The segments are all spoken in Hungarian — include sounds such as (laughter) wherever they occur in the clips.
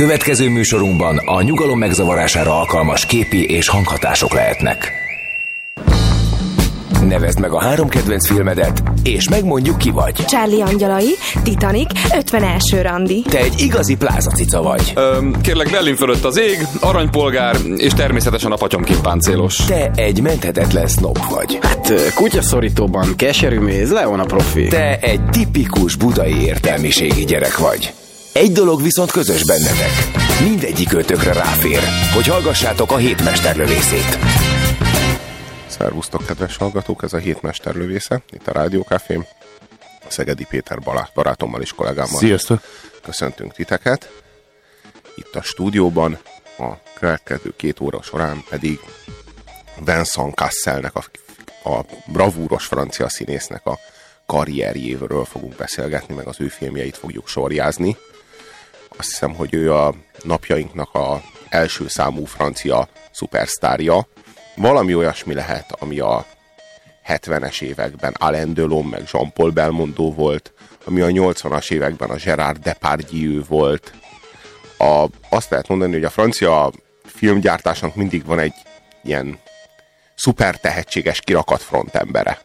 Következő műsorunkban a nyugalom megzavarására alkalmas képi és hanghatások lehetnek. Nevezd meg a három kedvenc filmedet, és megmondjuk ki vagy. Charlie Angyalai, Titanic, 51. randi. Te egy igazi plázacica vagy. Öm, kérlek, Berlin fölött az ég, aranypolgár, és természetesen a patyomkin páncélos. Te egy menthetetlen snob vagy. Hát kutyaszorítóban keserű méz, Leon a profi. Te egy tipikus budai értelmiségi gyerek vagy. Egy dolog viszont közös bennetek. Mindegyik ötökre ráfér, hogy hallgassátok a hétmesterlövészét. Szervusztok, kedves hallgatók! Ez a hétmesterlövésze, itt a Rádiókafém. Szegedi Péter Balázs barátommal és kollégámmal. Sziasztok! Köszöntünk titeket. Itt a stúdióban a következő két óra során pedig Vincent Casselnek, a, a bravúros francia színésznek a karrierjéről fogunk beszélgetni, meg az ő filmjeit fogjuk sorjázni. Azt hiszem, hogy ő a napjainknak a első számú francia szupersztárja. Valami olyasmi lehet, ami a 70-es években Alain Delon meg Jean-Paul Belmondo volt, ami a 80-as években a Gerard Depardieu volt. A, azt lehet mondani, hogy a francia filmgyártásnak mindig van egy ilyen szuper tehetséges kirakat frontembere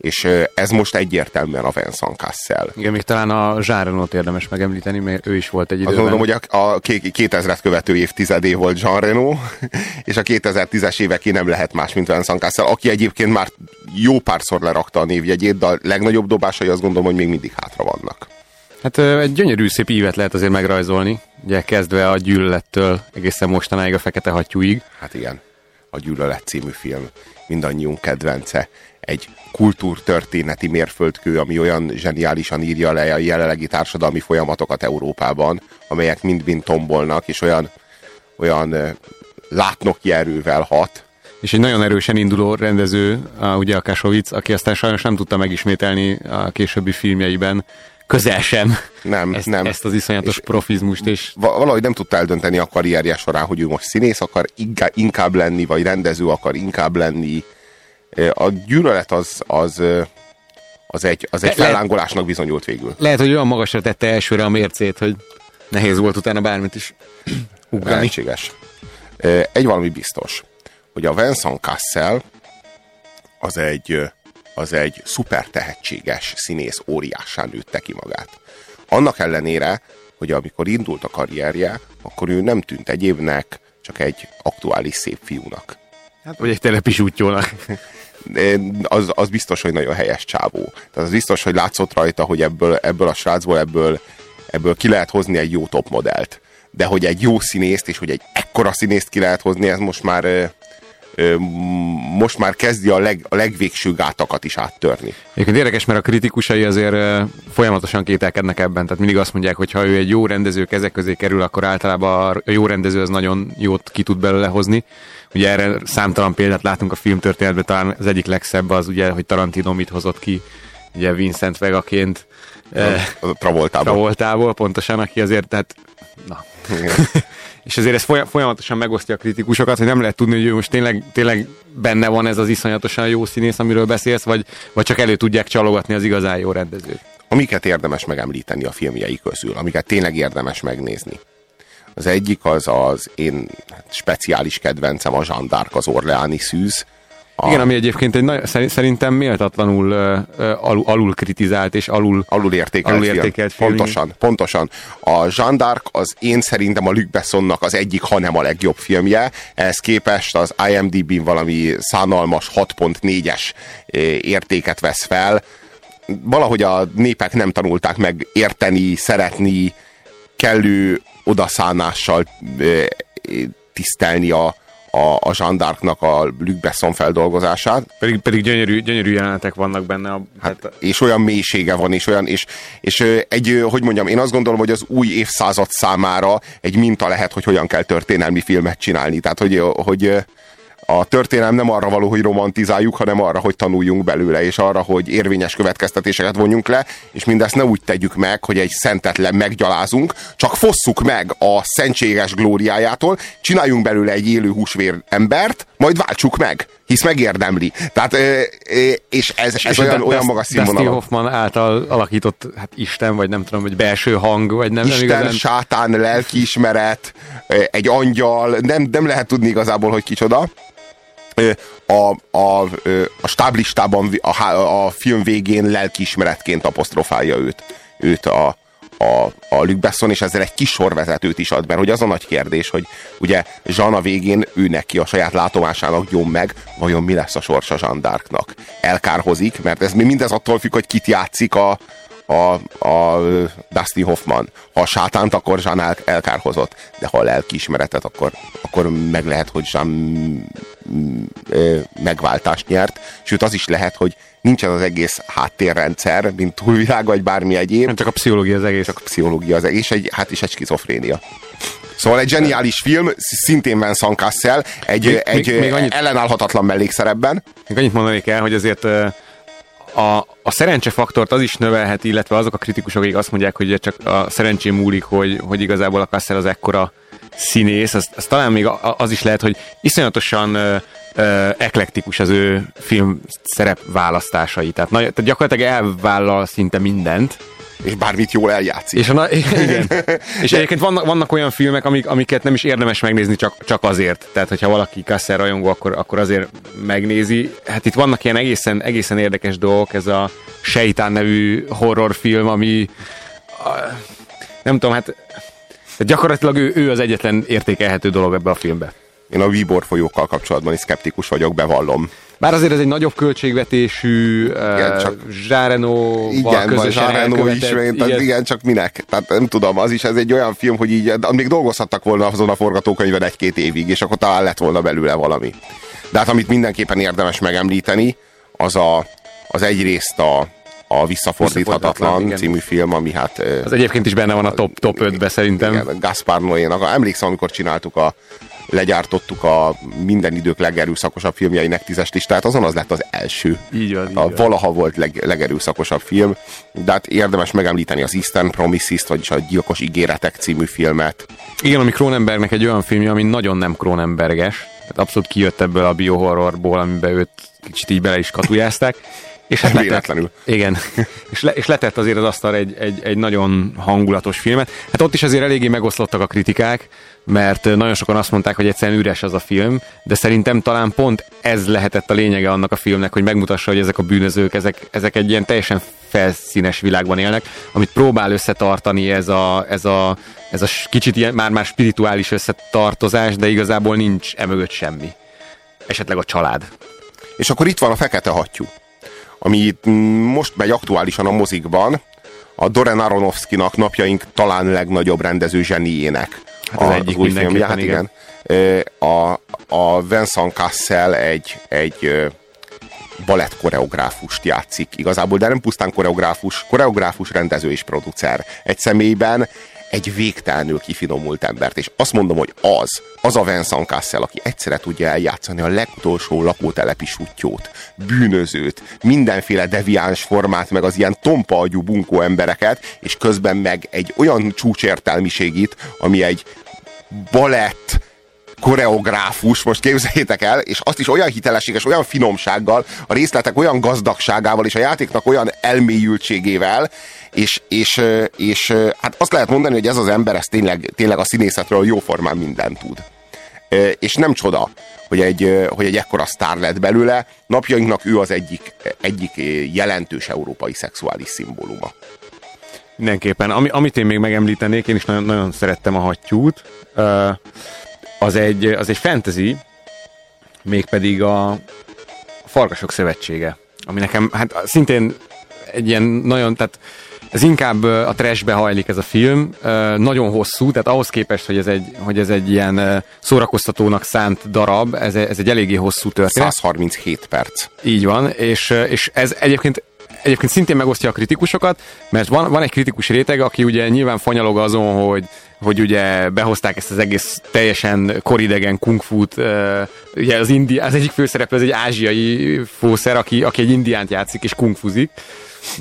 és ez most egyértelműen a Vincent Cassel. Igen, még talán a Reno-t érdemes megemlíteni, mert ő is volt egy időben. Azt mondom, hogy a, a 2000-et követő évtizedé volt Jean Reno, (laughs) és a 2010-es éveké nem lehet más, mint Vincent Cassel, aki egyébként már jó párszor lerakta a névjegyét, de a legnagyobb dobásai azt gondolom, hogy még mindig hátra vannak. Hát egy gyönyörű szép ívet lehet azért megrajzolni, ugye kezdve a gyűlölettől egészen mostanáig a fekete hattyúig. Hát igen, a Gyűlölet című film mindannyiunk kedvence egy kultúrtörténeti mérföldkő, ami olyan zseniálisan írja le a jelenlegi társadalmi folyamatokat Európában, amelyek mind-mind tombolnak, és olyan, olyan látnoki erővel hat. És egy nagyon erősen induló rendező, ugye a Kasovic, aki aztán sajnos nem tudta megismételni a későbbi filmjeiben, közel sem nem, ezt, nem. ezt az iszonyatos és profizmust. És... Valahogy nem tudta eldönteni a karrierje során, hogy ő most színész akar inkább lenni, vagy rendező akar inkább lenni, a gyűlölet az, az, az egy, az egy Le- fellángolásnak bizonyult végül. Lehet, hogy olyan magasra tette elsőre a mércét, hogy nehéz volt utána bármit is (clears throat) ugrani. Lehetséges. Egy valami biztos, hogy a Vincent Cassel az egy, az egy szuper tehetséges színész óriássá nőtte ki magát. Annak ellenére, hogy amikor indult a karrierje, akkor ő nem tűnt egyébnek, csak egy aktuális szép fiúnak. Hát, vagy egy telepis útjónak. (laughs) az, az biztos, hogy nagyon helyes csávó. Tehát az biztos, hogy látszott rajta, hogy ebből, ebből a srácból, ebből, ebből ki lehet hozni egy jó top modellt. De hogy egy jó színészt, és hogy egy ekkora színészt ki lehet hozni, ez most már most már kezdi a, leg, a legvégső gátakat is áttörni. Egyébként érdekes, mert a kritikusai azért folyamatosan kételkednek ebben, tehát mindig azt mondják, hogy ha ő egy jó rendező kezek közé kerül, akkor általában a jó rendező az nagyon jót ki tud belőle hozni. Ugye erre számtalan példát látunk a filmtörténetben, talán az egyik legszebb az ugye, hogy Tarantino mit hozott ki, ugye Vincent Vegaként. Travoltából. Travoltából, pontosan, aki azért, tehát na. És azért ez folyamatosan megosztja a kritikusokat, hogy nem lehet tudni, hogy ő most tényleg, tényleg benne van ez az iszonyatosan jó színész, amiről beszélsz, vagy, vagy csak elő tudják csalogatni az igazán jó rendezőt. Amiket érdemes megemlíteni a filmjei közül, amiket tényleg érdemes megnézni. Az egyik az az én speciális kedvencem, a Jean d'Arc, az Orleáni szűz, a... Igen, ami egyébként egy nagy, szerintem méltatlanul alul, alul kritizált és alul, alul értékelt, alul értékelt film. film. Pontosan, pontosan. A Jean d'Arc az én szerintem a Luc Bessonnak az egyik, hanem a legjobb filmje. Ehhez képest az IMDb-n valami szánalmas 6.4-es értéket vesz fel. Valahogy a népek nem tanulták meg érteni, szeretni, kellő odaszánással tisztelni a, a, a zsandárknak a Luc Besson feldolgozását. Pedig, pedig gyönyörű, gyönyörű jelenetek vannak benne. A, hát, hát, és olyan mélysége van, és olyan, és, és egy, hogy mondjam, én azt gondolom, hogy az új évszázad számára egy minta lehet, hogy hogyan kell történelmi filmet csinálni. Tehát, hogy, hogy a történelem nem arra való, hogy romantizáljuk, hanem arra, hogy tanuljunk belőle, és arra, hogy érvényes következtetéseket vonjunk le, és mindezt ne úgy tegyük meg, hogy egy szentetlen meggyalázunk, csak fosszuk meg a szentséges glóriájától, csináljunk belőle egy élő húsvér embert, majd váltsuk meg hisz megérdemli. Tehát, és ez, ez És olyan, olyan magas Dustin színvonalon. Hoffman által alakított, hát Isten, vagy nem tudom, vagy belső hang, vagy nem, nem Isten, igazán. sátán, lelkiismeret, egy angyal, nem, nem lehet tudni igazából, hogy kicsoda. A, a, a stáblistában a, a film végén lelkiismeretként apostrofálja őt, őt a, a, a Luc Besson, és ezzel egy kis sorvezetőt is ad, mert hogy az a nagy kérdés, hogy ugye Jean a végén ő neki a saját látomásának gyom meg, vajon mi lesz a sorsa Jean d'Arcnak? Elkárhozik, mert ez mindez attól függ, hogy kit játszik a, a, a Dustin Hoffman. Ha a sátánt, akkor Jean el, elkárhozott, de ha a lelkiismeretet, akkor, akkor meg lehet, hogy Jean mm, ö, megváltást nyert, sőt az is lehet, hogy nincs ez az egész háttérrendszer, mint túlvilág, vagy bármi egyéb, Nem csak a pszichológia az egész. csak a pszichológia az egész, egy, hát is egy skizofrénia. Szóval egy zseniális film, szintén Vincent Cassel, egy, Még- egy még- még annyit- ellenállhatatlan mellékszerepben. Még annyit mondanék el, hogy azért ö, a, a szerencsefaktort az is növelheti, illetve azok a kritikusok, akik azt mondják, hogy csak a szerencsém múlik, hogy, hogy igazából a Kassel az ekkora színész, az, az talán még az is lehet, hogy iszonyatosan ö, ö, eklektikus az ő film szerep választásai. Tehát, nagy, tehát gyakorlatilag elvállal szinte mindent, és bármit jól eljátszik. és, a, na- (laughs) igen. és egyébként vannak, vannak olyan filmek, amik, amiket nem is érdemes megnézni csak, csak azért. Tehát, hogyha valaki Kassel rajongó, akkor, akkor azért megnézi. Hát itt vannak ilyen egészen, egészen érdekes dolgok, ez a Sejtán nevű horrorfilm, ami nem tudom, hát gyakorlatilag ő, ő az egyetlen értékelhető dolog ebbe a filmbe. Én a Víbor folyókkal kapcsolatban is szkeptikus vagyok, bevallom. Bár azért ez egy nagyobb költségvetésű, Igen, igen, csak- Igen, közösen Reno is, igen. Tehát igen, csak minek? Tehát nem tudom, az is ez egy olyan film, hogy így még dolgozhattak volna azon a forgatókönyvben egy-két évig, és akkor talán lett volna belőle valami. De hát amit mindenképpen érdemes megemlíteni, az a, az egyrészt a, a Visszafordíthatatlan igen. című film, ami hát ö, Az egyébként is benne van a top, top 5-be szerintem. igen, Gaspar Noénak. Emlékszem, amikor csináltuk a legyártottuk a minden idők legerőszakosabb filmjeinek tízes listát, azon az lett az első. Így van, így a van. valaha volt leg, legerőszakosabb film, de hát érdemes megemlíteni az Eastern Promises-t, vagyis a Gyilkos ígéretek című filmet. Igen, ami Cronenbergnek egy olyan filmje, ami nagyon nem Cronenberges. Tehát abszolút kijött ebből a biohorrorból, amiben őt kicsit így bele is katujázták. (laughs) És hát letett, igen, (laughs) és, le, és letett azért az asztal egy, egy, egy nagyon hangulatos filmet. Hát ott is azért eléggé megoszlottak a kritikák, mert nagyon sokan azt mondták, hogy egyszerűen üres az a film, de szerintem talán pont ez lehetett a lényege annak a filmnek, hogy megmutassa, hogy ezek a bűnözők, ezek, ezek egy ilyen teljesen felszínes világban élnek, amit próbál összetartani ez a, ez a, ez a kicsit ilyen már-már spirituális összetartozás, de igazából nincs emögött semmi. Esetleg a család. És akkor itt van a Fekete Hattyú, ami mm, most megy aktuálisan a mozikban, a Doren Aronofskynak napjaink talán legnagyobb rendező zseniének. Hát az egyik új filmje, hát igen. igen. A, a Vincent Cassel egy, egy balett koreográfust játszik igazából, de nem pusztán koreográfus, koreográfus, rendező és producer. Egy személyben egy végtelenül kifinomult embert, és azt mondom, hogy az, az a Vincent Cassel, aki egyszerre tudja eljátszani a legutolsó lakótelepi sutyót, bűnözőt, mindenféle deviáns formát, meg az ilyen tompa agyú bunkó embereket, és közben meg egy olyan csúcsértelmiségit, ami egy balett, koreográfus, most képzeljétek el, és azt is olyan hitelességes, olyan finomsággal, a részletek olyan gazdagságával, és a játéknak olyan elmélyültségével, és, és, és hát azt lehet mondani, hogy ez az ember, ez tényleg, tényleg a színészetről jóformán mindent tud. És nem csoda, hogy egy, hogy egy ekkora sztár lett belőle. Napjainknak ő az egyik, egyik jelentős európai szexuális szimbóluma. Mindenképpen. Ami, amit én még megemlítenék, én is nagyon, nagyon szerettem a hattyút. Az egy, az egy fantasy, mégpedig a Farkasok Szövetsége, ami nekem hát szintén egy ilyen nagyon, tehát ez inkább a trashbe hajlik ez a film, nagyon hosszú, tehát ahhoz képest, hogy ez egy, hogy ez egy ilyen szórakoztatónak szánt darab, ez, ez egy eléggé hosszú történet. 137 perc. Így van, és, és ez egyébként egyébként szintén megosztja a kritikusokat, mert van, van egy kritikus réteg, aki ugye nyilván fanyalog azon, hogy, hogy ugye behozták ezt az egész teljesen koridegen kung fu-t, uh, ugye az, indi, az egyik főszereplő az egy ázsiai fószer, aki, aki egy indiánt játszik és kung fuzik,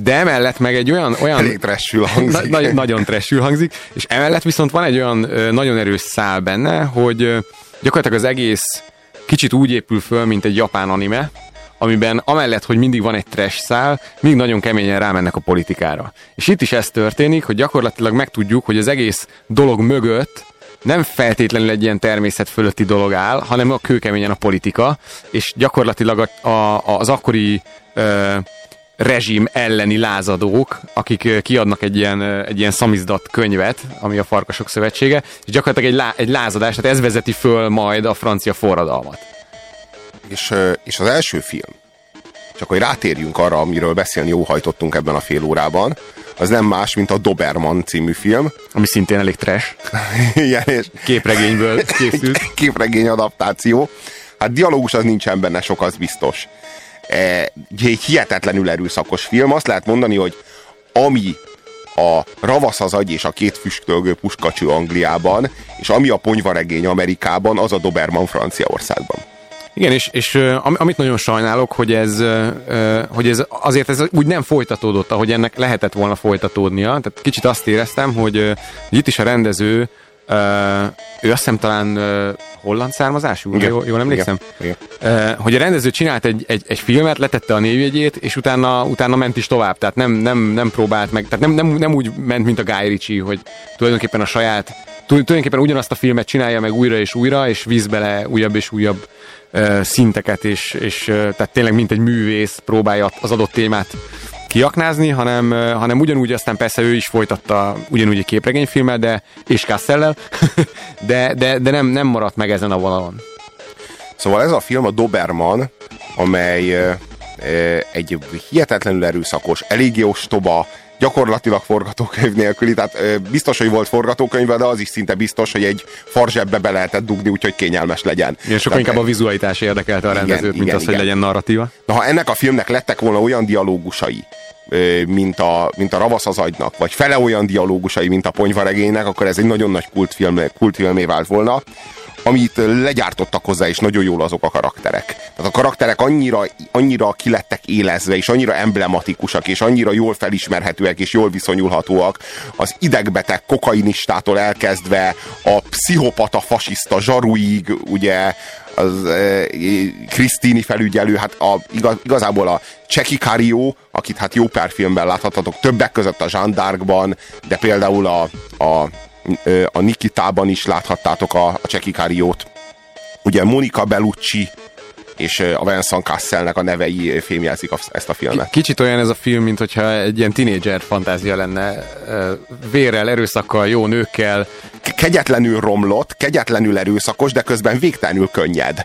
de emellett meg egy olyan... olyan Elég trashül hangzik. Na, na, nagyon trashül hangzik, és emellett viszont van egy olyan nagyon erős szál benne, hogy gyakorlatilag az egész kicsit úgy épül föl, mint egy japán anime, amiben amellett, hogy mindig van egy trash szál, mindig nagyon keményen rámennek a politikára. És itt is ez történik, hogy gyakorlatilag megtudjuk, hogy az egész dolog mögött nem feltétlenül egy ilyen természet fölötti dolog áll, hanem a kőkeményen a politika, és gyakorlatilag a, a, az akkori ö, rezsim elleni lázadók, akik kiadnak egy ilyen, egy ilyen szamizdat könyvet, ami a Farkasok Szövetsége, és gyakorlatilag egy, lá, egy lázadás, tehát ez vezeti föl majd a francia forradalmat. És, és az első film, csak hogy rátérjünk arra, amiről beszélni óhajtottunk ebben a fél órában, az nem más, mint a Doberman című film. Ami szintén elég trash. (laughs) Igen, és Képregényből (laughs) készült. képregény adaptáció. Hát dialógus az nincsen benne sok, az biztos. E, egy hihetetlenül erőszakos film. Azt lehet mondani, hogy ami a ravasz az agy és a két füstölgő puskacső Angliában, és ami a ponyvaregény Amerikában, az a Doberman Franciaországban. Igen, és, és amit nagyon sajnálok, hogy ez, hogy ez azért ez úgy nem folytatódott, ahogy ennek lehetett volna folytatódnia. Tehát kicsit azt éreztem, hogy, hogy itt is a rendező, ő azt hiszem talán holland származású, Igen. jól, jól emlékszem? Igen. Ö, hogy a rendező csinált egy, egy, egy filmet, letette a névjegyét, és utána, utána ment is tovább. Tehát nem, nem, nem próbált meg, tehát nem, nem, nem úgy ment, mint a Guy Ritchie, hogy tulajdonképpen a saját, tul- tulajdonképpen ugyanazt a filmet csinálja meg újra és újra, és víz bele újabb és újabb szinteket, és, és tehát tényleg mint egy művész próbálja az adott témát kiaknázni, hanem, hanem ugyanúgy aztán persze ő is folytatta ugyanúgy egy képregényfilmmel, de, és Castellel, (laughs) de, de, de nem, nem maradt meg ezen a vonalon. Szóval ez a film a Doberman, amely egy hihetetlenül erőszakos, eléggé ostoba, gyakorlatilag forgatókönyv nélküli, tehát biztos, hogy volt forgatókönyve, de az is szinte biztos, hogy egy farzsebbe be lehetett dugni, úgyhogy kényelmes legyen. Igen, sokkal Tehát, inkább a vizualitás érdekelte a Igen, rendezőt, mint igen, az, hogy igen. legyen narratíva. Na, ha ennek a filmnek lettek volna olyan dialógusai, mint a, mint a Ravasz az agynak, vagy fele olyan dialógusai, mint a Ponyvaregénynek, akkor ez egy nagyon nagy kultfilm, kultfilmé vált volna, amit legyártottak hozzá, és nagyon jól azok a karakterek. Tehát a karakterek annyira, annyira kilettek élezve, és annyira emblematikusak, és annyira jól felismerhetőek, és jól viszonyulhatóak az idegbeteg kokainistától elkezdve a pszichopata fasiszta zsaruig, ugye az Krisztini felügyelő, hát a, igaz, igazából a Cseki Cario, akit hát jó pár filmben láthatatok, többek között a Jean d'Arcban, de például a, a, a Nikitában is láthattátok a, a Cseki Cariót. Ugye Monica Bellucci és a Vincent Casselnek a nevei fémjelzik ezt a filmet. Kicsit olyan ez a film, mint hogyha egy ilyen tinédzser fantázia lenne, vérrel, erőszakkal, jó nőkkel. Kegyetlenül romlott, kegyetlenül erőszakos, de közben végtelenül könnyed.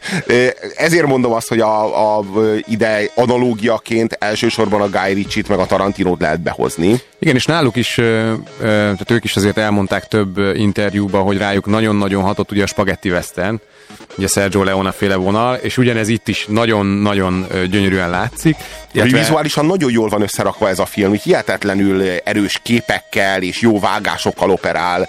Ezért mondom azt, hogy a, a, ide analógiaként elsősorban a Guy Ritchie-t meg a Tarantinót lehet behozni. Igen, és náluk is, tehát ők is azért elmondták több interjúban, hogy rájuk nagyon-nagyon hatott ugye a Spaghetti Western, ugye Sergio Leone féle vonal, és ugyanez itt is nagyon-nagyon gyönyörűen látszik. Illetve... Vizuálisan nagyon jól van összerakva ez a film, hihetetlenül erős képekkel és jó vágásokkal operál.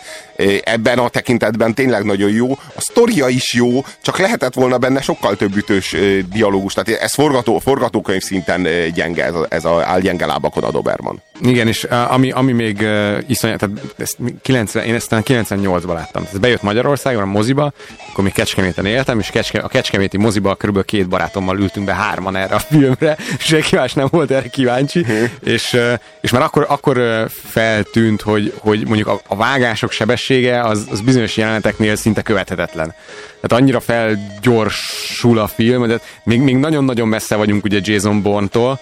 Ebben a tekintetben tényleg nagyon jó. A sztoria is jó, csak lehetett volna benne sokkal több ütős dialógus. Tehát ez forgató, forgatókönyv szinten gyenge, ez a, ez a áll gyenge lábakon a Doberman. Igen, és ami, ami még iszonyat, tehát ezt 90, én ezt talán 98-ban láttam. Ez bejött Magyarországon a moziba, akkor még Kecskeméten éltem, és Kecske, a Kecskeméti moziba kb. két barátommal ültünk be hárman erre a filmre, és (laughs) senki más nem volt erre kíváncsi, és, uh, és már akkor, akkor feltűnt, hogy, hogy mondjuk a, a vágások sebessége az, az bizonyos jeleneteknél szinte követhetetlen. Tehát annyira felgyorsul a film, de még, még nagyon-nagyon messze vagyunk ugye Jason Bourne-tól,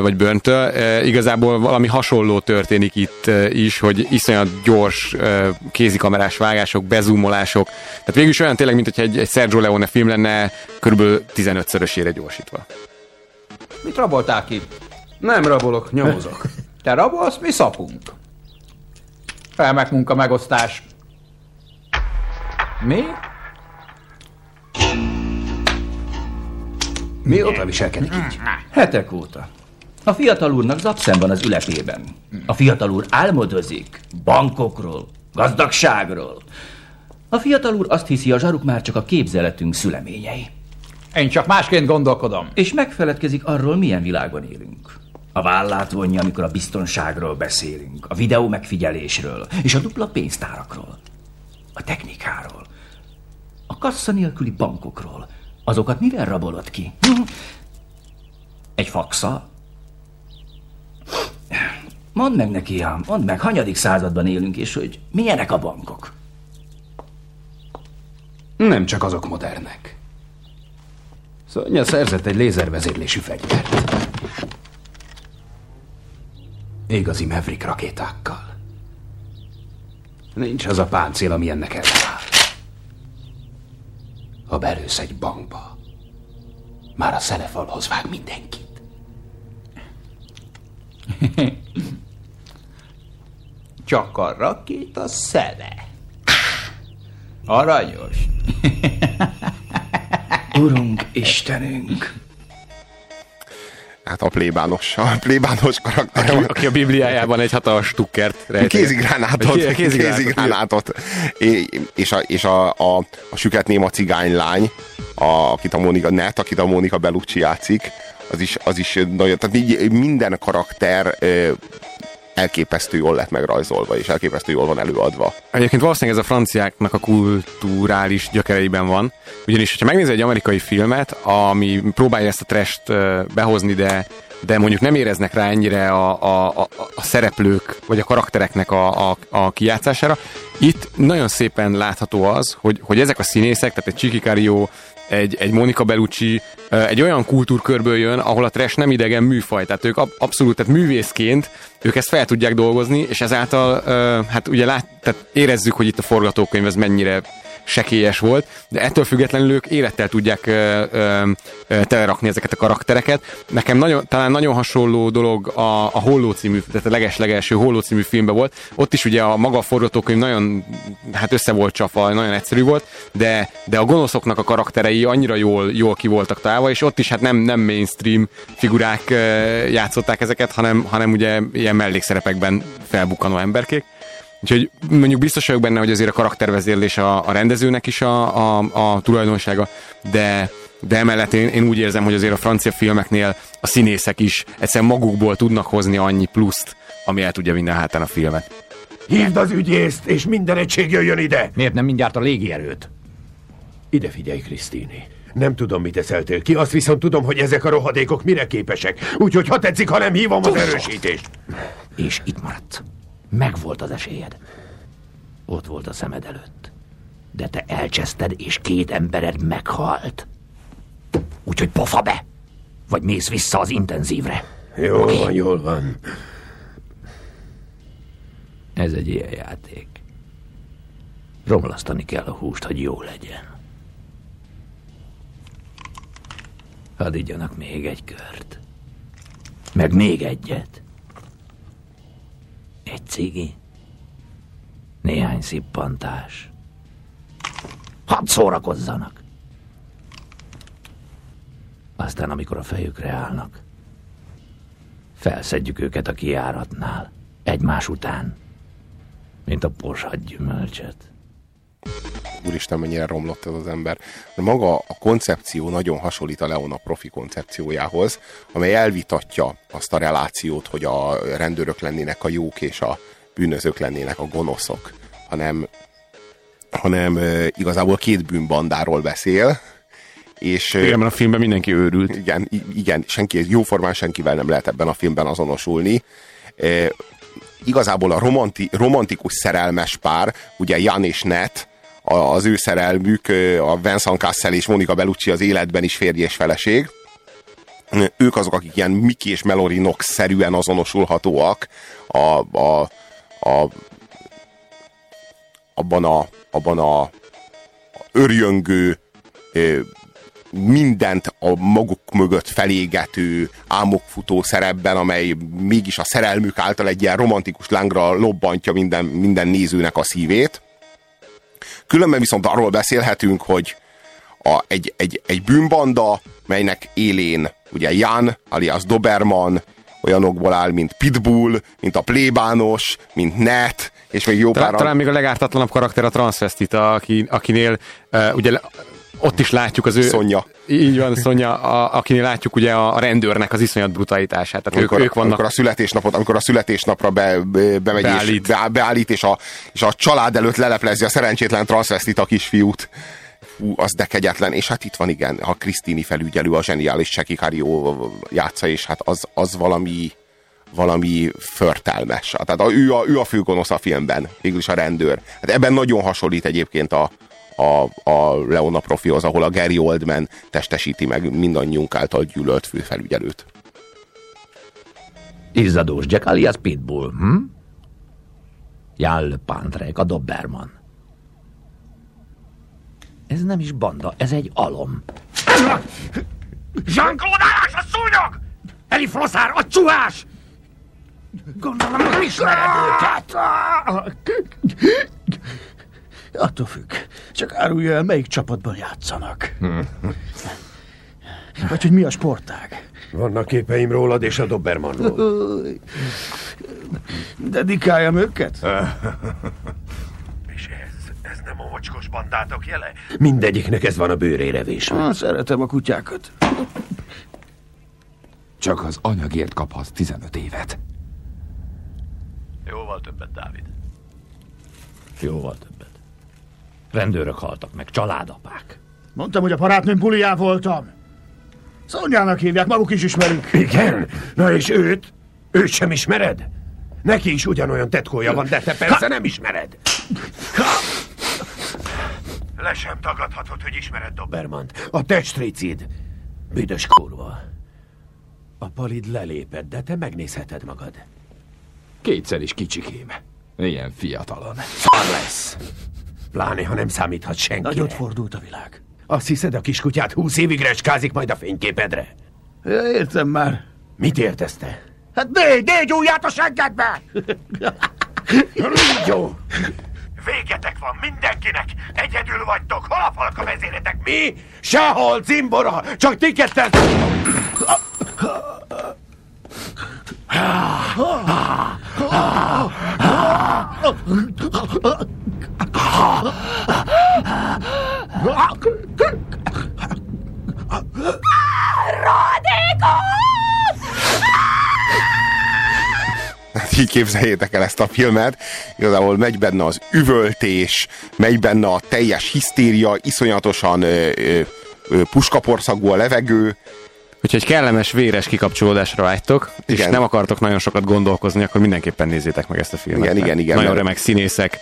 vagy Böntől. Igazából valami hasonló történik itt is, hogy iszonyat gyors kézikamerás vágások, bezumolások. Tehát végül is olyan tényleg, mint hogyha egy, egy Sergio Leone film lenne körülbelül 15-szörösére gyorsítva. Mit raboltál ki? Nem rabolok, nyomozok. Te rabolsz, mi szapunk. Felmek munka megosztás. Mi? Mióta viselkedik így? Hetek óta. A fiatal úrnak zapszem van az ülepében. A fiatal úr álmodozik bankokról, gazdagságról. A fiatal úr azt hiszi, a zsaruk már csak a képzeletünk szüleményei. Én csak másként gondolkodom. És megfeledkezik arról, milyen világban élünk. A vállát vonja, amikor a biztonságról beszélünk, a videó megfigyelésről, és a dupla pénztárakról, a technikáról, a kassa nélküli bankokról, Azokat mivel rabolod ki? Egy faxa? Mondd meg neki, ám, mondd meg, hanyadik században élünk, és hogy milyenek a bankok? Nem csak azok modernek. Szonya szerzett egy lézervezérlésű fegyvert. Igazi Maverick rakétákkal. Nincs az a páncél, ami ennek ellenáll. Ha belősz egy bankba, már a szelefalhoz vág mindenkit. (laughs) Csak a rakéta szele. Aranyos. (laughs) Urunk, Istenünk! Hát a plébános, a plébános karakter. Aki, aki a Bibliájában egy hatalmas stukkert rejt. Kézigránátot. Kézigránátot. kézigránátot. És, a, és a, a, a süket néma cigánylány, a, akit a Mónika, net, akit a Mónika Bellucci játszik, az is, az is nagyon, tehát minden karakter elképesztő jól lett megrajzolva, és elképesztő jól van előadva. Egyébként valószínűleg ez a franciáknak a kulturális gyökereiben van. Ugyanis, ha megnézel egy amerikai filmet, ami próbálja ezt a trest behozni, de, de mondjuk nem éreznek rá ennyire a, a, a, a szereplők, vagy a karaktereknek a, a, a kijátszására, itt nagyon szépen látható az, hogy, hogy ezek a színészek, tehát egy Chiki Cario, egy, egy Monica Bellucci egy olyan kultúrkörből jön, ahol a trash nem idegen műfaj, tehát ők ab, abszolút, tehát művészként ők ezt fel tudják dolgozni, és ezáltal hát ugye lát, tehát érezzük, hogy itt a forgatókönyv ez mennyire sekélyes volt, de ettől függetlenül ők élettel tudják ö, ö, ö, telerakni ezeket a karaktereket. Nekem nagyon, talán nagyon hasonló dolog a, a Holló című, tehát a leges-legelső Holló című filmben volt. Ott is ugye a maga a forgatókönyv nagyon hát össze volt csapva, nagyon egyszerű volt, de, de a gonoszoknak a karakterei annyira jól, jól ki voltak találva, és ott is hát nem, nem mainstream figurák játszották ezeket, hanem, hanem ugye ilyen mellékszerepekben felbukkanó emberkék. Úgyhogy mondjuk biztos vagyok benne, hogy azért a karaktervezérlés a, a rendezőnek is a, a, a tulajdonsága, de, de emellett én, én úgy érzem, hogy azért a francia filmeknél a színészek is egyszerűen magukból tudnak hozni annyi pluszt, ami el tudja vinni a hátán a filmet. Hívd az ügyészt, és minden egység jöjjön ide! Miért nem mindjárt a légierőt? Ide figyelj, Krisztini. Nem tudom, mit eszeltél ki, azt viszont tudom, hogy ezek a rohadékok mire képesek. Úgyhogy ha tetszik, ha nem hívom az erősítést. És itt maradt. Megvolt az esélyed. Ott volt a szemed előtt. De te elcseszted, és két embered meghalt. Úgyhogy pofa be! Vagy mész vissza az intenzívre. Jól van, jól van. Ez egy ilyen játék. Romlasztani kell a húst, hogy jó legyen. Hadd igyanak még egy kört. Meg még egyet. Egy cigi. Néhány szippantás. Hadd szórakozzanak. Aztán, amikor a fejükre állnak, felszedjük őket a kiáratnál, egymás után, mint a porsad gyümölcsöt. Úristen, mennyire romlott ez az ember. De maga a koncepció nagyon hasonlít a Leona profi koncepciójához, amely elvitatja azt a relációt, hogy a rendőrök lennének a jók és a bűnözők lennének a gonoszok, hanem, hanem igazából két bűnbandáról beszél, és Igen, mert a filmben mindenki őrült. igen, igen, senki, jóformán senkivel nem lehet ebben a filmben azonosulni. E, igazából a romanti, romantikus szerelmes pár, ugye Jan és Net, az ő szerelmük, a Vincent Cassel és Monica Bellucci az életben is férj és feleség. Ők azok, akik ilyen Mickey és Mallory Knox-szerűen azonosulhatóak a, a, a, abban a, abban a örjöngő, mindent a maguk mögött felégető, álmokfutó szerepben, amely mégis a szerelmük által egy ilyen romantikus lángra lobbantja minden, minden nézőnek a szívét. Különben viszont arról beszélhetünk, hogy a, egy, egy, egy bűnbanda, melynek élén ugye Jan, alias Doberman, olyanokból áll, mint Pitbull, mint a plébános, mint Net, és még jó Talán, pár... talán még a legártatlanabb karakter a transvestita, aki, akinél uh, ugye ott is látjuk az ő... Szonya. Így van, Szonya, a, akinél látjuk ugye a, rendőrnek az iszonyat brutalitását. Tehát amikor, ők, ők vannak... amikor a születésnapot, amikor a születésnapra be, be, bemegy Beállít. és be, beállít, és a, és a család előtt leleplezi a szerencsétlen transvestita kisfiút. Hú, az de kegyetlen, és hát itt van igen, a Krisztini felügyelő, a zseniális Cseki Karió játsza, és hát az, az valami, valami förtelmes. Tehát a, ő, a, ő a főgonosz a filmben, végülis a rendőr. Hát ebben nagyon hasonlít egyébként a, a, a Leona profihoz, ahol a Gary Oldman testesíti meg mindannyiunk által gyűlölt főfelügyelőt. Izzadós Jack alias Pitbull, hm? Jan Le Pantrek, a Doberman. Ez nem is banda, ez egy alom. Jean-Claude állás a szúnyog! Eli Floszár, a csuhás! Gondolom, nem ismered őket! Attól függ. Csak árulja el, melyik csapatban játszanak. (laughs) Vagy hogy mi a sportág. Vannak képeim rólad és a Dobermanról. (laughs) Dedikáljam őket? (laughs) És ez, ez nem a mocskos bandátok jele? Mindegyiknek ez van a bőrére vésve. Ah, szeretem a kutyákat. Csak az anyagért kaphatsz 15 évet. Jóval többet, Dávid. Jóval többet. Rendőrök haltak meg, családapák. Mondtam, hogy a barátnőm bulián voltam. Szonyának hívják, maguk is ismerünk. Igen? Na és őt? Őt sem ismered? Neki is ugyanolyan tetkója van, de te persze nem ismered. Le sem tagadhatod, hogy ismered Dobermant. A testricid. Büdös kurva. A palid lelépett, de te megnézheted magad. Kétszer is kicsikém. Ilyen fiatalon. Szar lesz. Pláne, ha nem számíthat senki. Nagyot fordult a világ. Azt hiszed, a kiskutyát húsz évig reskázik majd a fényképedre? Ja, értem már. Mit értesz te? Hát négy, négy ujját a seggedbe! (laughs) Jó. Végetek van mindenkinek! Egyedül vagytok! Hol a falka vezéretek? Mi? Sehol, cimbora! Csak ti ketten... Hát így képzeljétek el ezt a filmet. Igazából megy benne az üvöltés, megy benne a teljes hisztéria, iszonyatosan ö, ö, ö, puskaporszagú a levegő. Hogyha egy kellemes, véres kikapcsolódásra vágytok, és nem akartok nagyon sokat gondolkozni, akkor mindenképpen nézzétek meg ezt a filmet. Igen, igen, igen, Nagyon remek színészek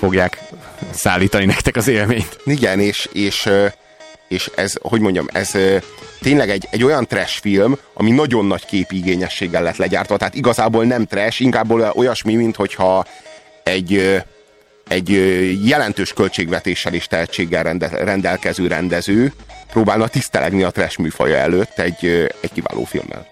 fogják szállítani nektek az élményt. Igen, és, és, és ez, hogy mondjam, ez tényleg egy, egy olyan trash film, ami nagyon nagy képigényességgel lett legyártva. Tehát igazából nem trash, inkább olyasmi, mint hogyha egy, egy jelentős költségvetéssel és tehetséggel rende, rendelkező rendező próbálna tisztelegni a trash műfaja előtt egy, egy kiváló filmmel.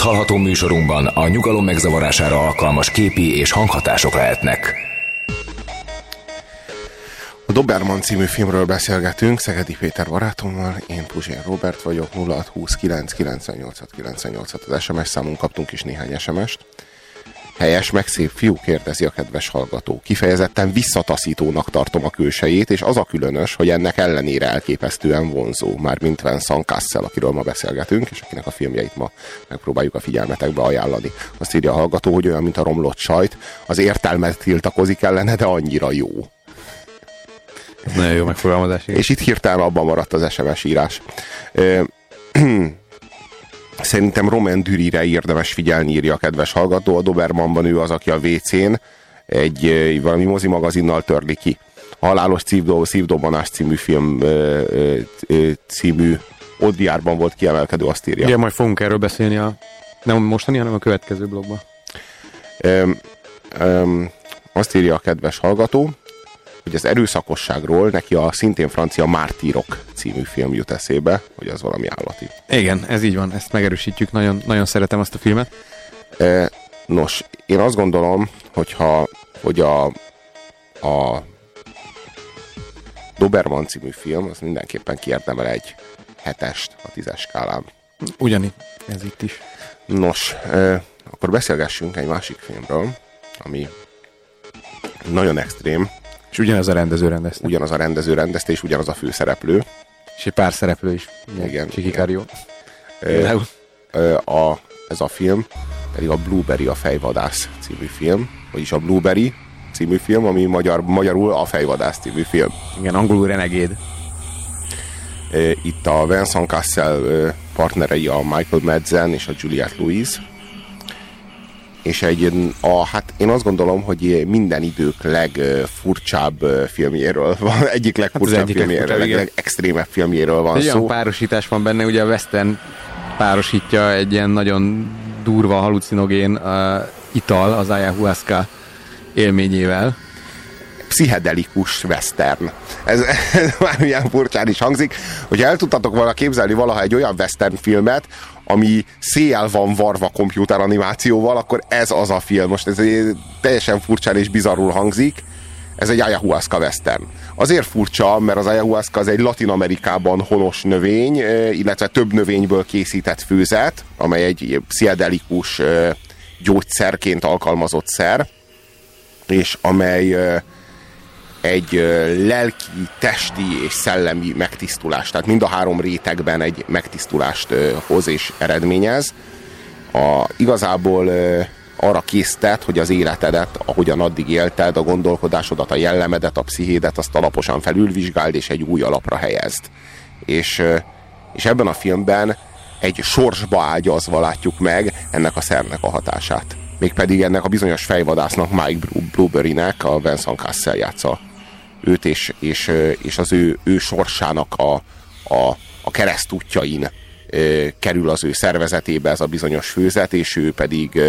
Most hallható műsorunkban a nyugalom megzavarására alkalmas képi és hanghatások lehetnek. A Doberman című filmről beszélgetünk, Szegedi Péter barátommal, én Puzsér Robert vagyok, 0629 98 98 az SMS számunk kaptunk is néhány SMS-t. Helyes, meg szép fiú, kérdezi a kedves hallgató. Kifejezetten visszataszítónak tartom a külsejét, és az a különös, hogy ennek ellenére elképesztően vonzó, már mint Vincent Cassel, akiről ma beszélgetünk, és akinek a filmjeit ma megpróbáljuk a figyelmetekbe ajánlani. Azt írja a hallgató, hogy olyan, mint a romlott sajt, az értelmet tiltakozik ellene, de annyira jó. Nagyon jó megfogalmazás. És itt hirtelen abban maradt az SMS írás. (clears throat) Szerintem Roman Dürire érdemes figyelni, írja a kedves hallgató. A Dobermanban ő az, aki a WC-n egy valami mozi magazinnal törli ki. Halálos szívdó, szívdobbanás című film ö, ö, című Odviárban volt kiemelkedő, azt írja. Igen, majd fogunk erről beszélni a nem mostani, hanem a következő blogban. Öm, öm, azt írja a kedves hallgató, hogy az erőszakosságról neki a szintén francia Mártírok című film jut eszébe, hogy az valami állati. Igen, ez így van, ezt megerősítjük, nagyon, nagyon szeretem azt a filmet. E, nos, én azt gondolom, hogyha, hogy a, a Doberman című film, az mindenképpen kiérdemel egy hetest a tízes skálán. Ugyanígy, ez itt is. Nos, e, akkor beszélgessünk egy másik filmről, ami nagyon extrém, és ugyanaz a rendező rendezte. Ugyanaz a rendező rendezte, és ugyanaz a főszereplő. És egy pár szereplő is. Igen. Csikikárió. A, ez a film pedig a Blueberry a fejvadász című film, vagyis a Blueberry című film, ami magyar, magyarul a fejvadász című film. Igen, angolul Renegade. Itt a Vincent Cassel partnerei a Michael Madsen és a Juliette Louise, és egy, a, hát én azt gondolom, hogy minden idők legfurcsább filmjéről van, (laughs) egyik legfurcsább hát egyik filmjéről, leg, legextrémebb filmjéről van egy szó. Olyan párosítás van benne, ugye a Western párosítja egy ilyen nagyon durva, halucinogén uh, ital az ayahuasca élményével. Pszichedelikus western. Ez, (laughs) ez már ilyen furcsán is hangzik, hogy el tudtatok volna képzelni valaha egy olyan western filmet, ami széjjel van varva kompjúteranimációval, akkor ez az a film. Most ez teljesen furcsán és bizarrul hangzik. Ez egy ayahuasca western. Azért furcsa, mert az ayahuasca az egy Latin Amerikában honos növény, illetve több növényből készített főzet, amely egy pszichedelikus gyógyszerként alkalmazott szer, és amely egy lelki, testi és szellemi megtisztulást. Tehát mind a három rétegben egy megtisztulást hoz és eredményez. A, igazából arra késztet, hogy az életedet, ahogyan addig élted, a gondolkodásodat, a jellemedet, a pszichédet, azt alaposan felülvizsgáld, és egy új alapra helyezd. És, és ebben a filmben egy sorsba ágyazva látjuk meg ennek a szernek a hatását. Mégpedig ennek a bizonyos fejvadásznak, Mike Blueberry-nek a Vincent Cassel játsza őt és, és, és az ő, ő sorsának a, a, a keresztútjain kerül az ő szervezetébe ez a bizonyos főzet, és ő pedig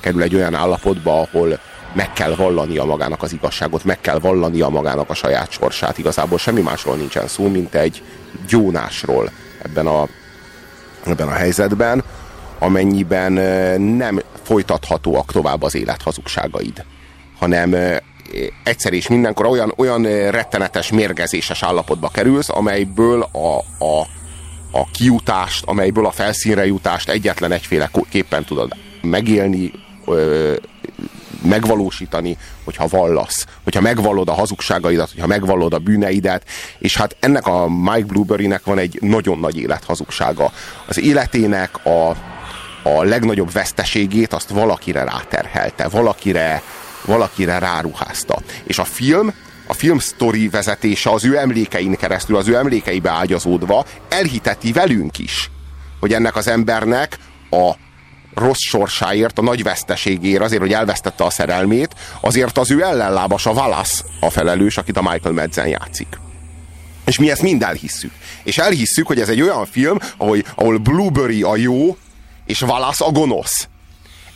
kerül egy olyan állapotba, ahol meg kell vallania magának az igazságot, meg kell vallania magának a saját sorsát. Igazából semmi másról nincsen szó, mint egy gyónásról ebben a, ebben a helyzetben, amennyiben nem folytathatóak tovább az élet hazugságaid, hanem egyszer és mindenkor olyan, olyan rettenetes, mérgezéses állapotba kerülsz, amelyből a, a, a kiutást, amelyből a felszínre jutást egyetlen egyféle képpen tudod megélni, ö, megvalósítani, hogyha vallasz, hogyha megvallod a hazugságaidat, hogyha megvallod a bűneidet, és hát ennek a Mike Blueberry-nek van egy nagyon nagy élethazugsága. Az életének a, a legnagyobb veszteségét azt valakire ráterhelte, valakire valakire ráruházta. És a film, a film sztori vezetése az ő emlékein keresztül, az ő emlékeibe ágyazódva elhiteti velünk is, hogy ennek az embernek a rossz sorsáért, a nagy veszteségért, azért, hogy elvesztette a szerelmét, azért az ő ellenlábas, a Wallace a felelős, akit a Michael Madsen játszik. És mi ezt mind elhisszük. És elhisszük, hogy ez egy olyan film, ahol, ahol Blueberry a jó, és Wallace a gonosz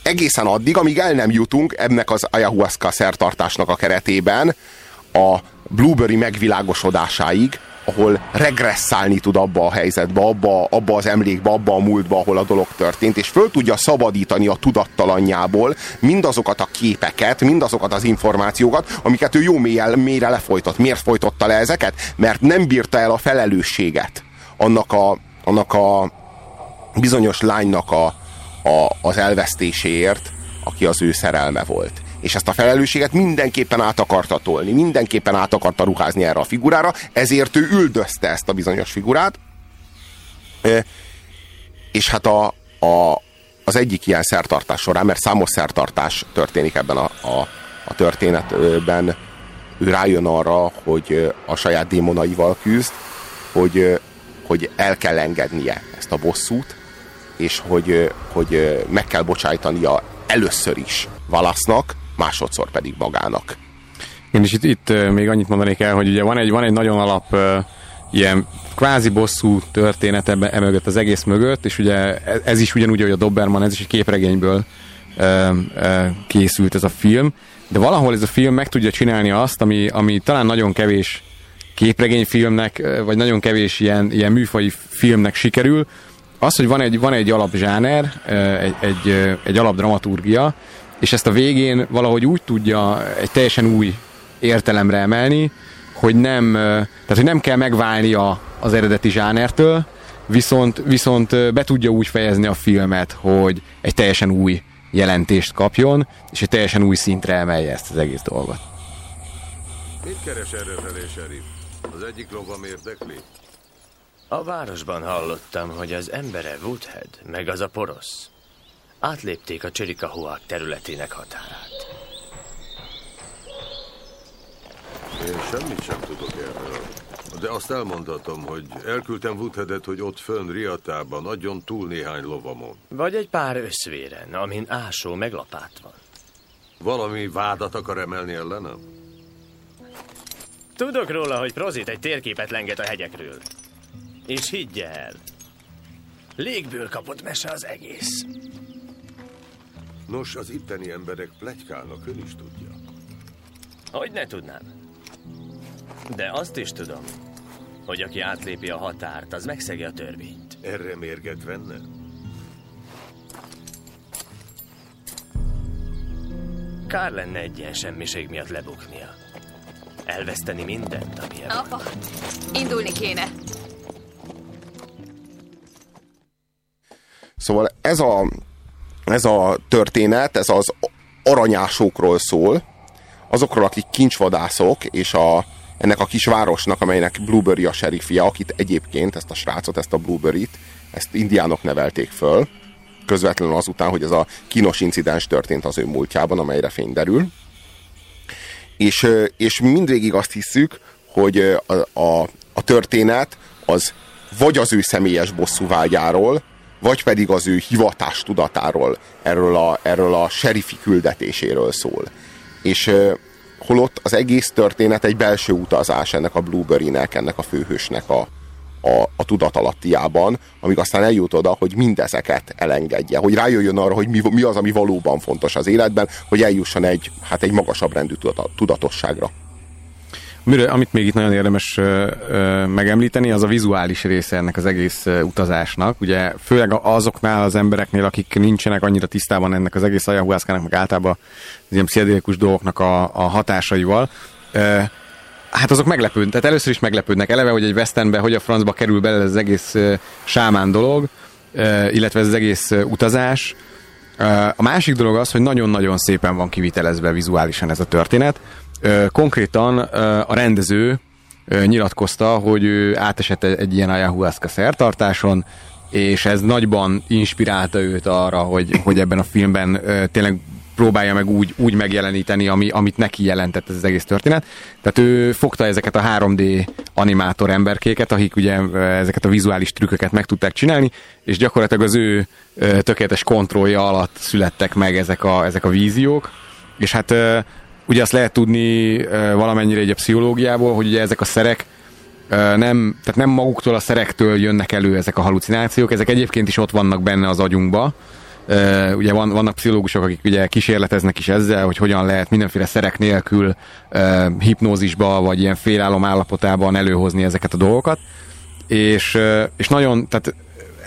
egészen addig, amíg el nem jutunk ennek az ayahuasca szertartásnak a keretében a blueberry megvilágosodásáig, ahol regresszálni tud abba a helyzetbe, abba, abba az emlékbe, abba a múltba, ahol a dolog történt, és föl tudja szabadítani a tudattalanjából mindazokat a képeket, mindazokat az információkat, amiket ő jó mélyel, mélyre lefolytott. Miért folytotta le ezeket? Mert nem bírta el a felelősséget annak a, annak a bizonyos lánynak a, a, az elvesztéséért, aki az ő szerelme volt. És ezt a felelősséget mindenképpen át akarta tolni, mindenképpen át akarta ruházni erre a figurára, ezért ő üldözte ezt a bizonyos figurát. És hát a, a, az egyik ilyen szertartás során, mert számos szertartás történik ebben a, a, a történetben, ő rájön arra, hogy a saját démonaival küzd, hogy, hogy el kell engednie ezt a bosszút, és hogy, hogy meg kell bocsájtania először is Valasznak, másodszor pedig magának. Én is itt, itt még annyit mondanék el, hogy ugye van egy, van egy nagyon alap ilyen kvázi bosszú történet ebbe, emögött az egész mögött, és ugye ez, ez is ugyanúgy, hogy a Doberman, ez is egy képregényből ö, ö, készült ez a film, de valahol ez a film meg tudja csinálni azt, ami, ami talán nagyon kevés képregényfilmnek, vagy nagyon kevés ilyen, ilyen műfai filmnek sikerül, az, hogy van egy, van egy alapzsáner, egy, egy, egy alapdramaturgia, és ezt a végén valahogy úgy tudja egy teljesen új értelemre emelni, hogy nem, tehát, hogy nem kell megválnia az eredeti zsánertől, viszont, viszont be tudja úgy fejezni a filmet, hogy egy teljesen új jelentést kapjon, és egy teljesen új szintre emelje ezt az egész dolgot. Mit keres errefelé, sheriff? Az egyik lovam érdekli? A városban hallottam, hogy az embere Woodhead, meg az a porosz. Átlépték a Cserikahuák területének határát. Én semmit sem tudok erről. De azt elmondhatom, hogy elküldtem Woodheadet, hogy ott fönn Riatában adjon túl néhány lovamon. Vagy egy pár összvéren, amin ásó meg lapát van. Valami vádat akar emelni ellenem? Tudok róla, hogy Prozit egy térképet lenget a hegyekről. És higgy el, légből kapott mese az egész. Nos, az itteni emberek plegykálnak, ön is tudja. Hogy ne tudnám. De azt is tudom, hogy aki átlépi a határt, az megszegi a törvényt. Erre mérget venne? Kár lenne egy ilyen semmiség miatt lebuknia. Elveszteni mindent, van. Apa, indulni kéne. Szóval ez a, ez a történet, ez az aranyásokról szól, azokról, akik kincsvadászok, és a, ennek a kis városnak, amelynek Blueberry a serifia, akit egyébként, ezt a srácot, ezt a Blueberry-t, ezt indiánok nevelték föl, közvetlenül azután, hogy ez a kínos incidens történt az ő múltjában, amelyre fény derül. És, és mindvégig azt hiszük, hogy a, a, a történet az vagy az ő személyes bosszúvágyáról, vagy pedig az ő hivatás tudatáról, erről a, erről a serifi küldetéséről szól. És holott az egész történet egy belső utazás ennek a Blueberry-nek, ennek a főhősnek a, a, a tudatalattiában, amíg aztán eljut oda, hogy mindezeket elengedje, hogy rájöjjön arra, hogy mi, mi az, ami valóban fontos az életben, hogy eljusson egy, hát egy magasabb rendű tudatosságra. Miről, amit még itt nagyon érdemes ö, ö, megemlíteni, az a vizuális része ennek az egész ö, utazásnak. Ugye főleg azoknál az embereknél, akik nincsenek annyira tisztában ennek az egész ajahuászkának, meg általában az ilyen pszichedélikus dolgoknak a, a hatásaival, ö, hát azok meglepődnek. Tehát először is meglepődnek. Eleve, hogy egy westernbe, hogy a francba kerül bele ez az egész ö, sámán dolog, ö, illetve ez az egész ö, utazás. A másik dolog az, hogy nagyon-nagyon szépen van kivitelezve vizuálisan ez a történet konkrétan a rendező nyilatkozta, hogy ő átesett egy ilyen ayahuasca szertartáson, és ez nagyban inspirálta őt arra, hogy, hogy ebben a filmben tényleg próbálja meg úgy, úgy megjeleníteni, ami, amit neki jelentett ez az egész történet. Tehát ő fogta ezeket a 3D animátor emberkéket, akik ugye ezeket a vizuális trükköket meg tudták csinálni, és gyakorlatilag az ő tökéletes kontrollja alatt születtek meg ezek a, ezek a víziók, és hát ugye azt lehet tudni valamennyire egy a pszichológiából, hogy ugye ezek a szerek nem, tehát nem maguktól a szerektől jönnek elő ezek a halucinációk, ezek egyébként is ott vannak benne az agyunkba, ugye van, vannak pszichológusok, akik ugye kísérleteznek is ezzel, hogy hogyan lehet mindenféle szerek nélkül hipnózisba, vagy ilyen félálom állapotában előhozni ezeket a dolgokat. És, és nagyon, tehát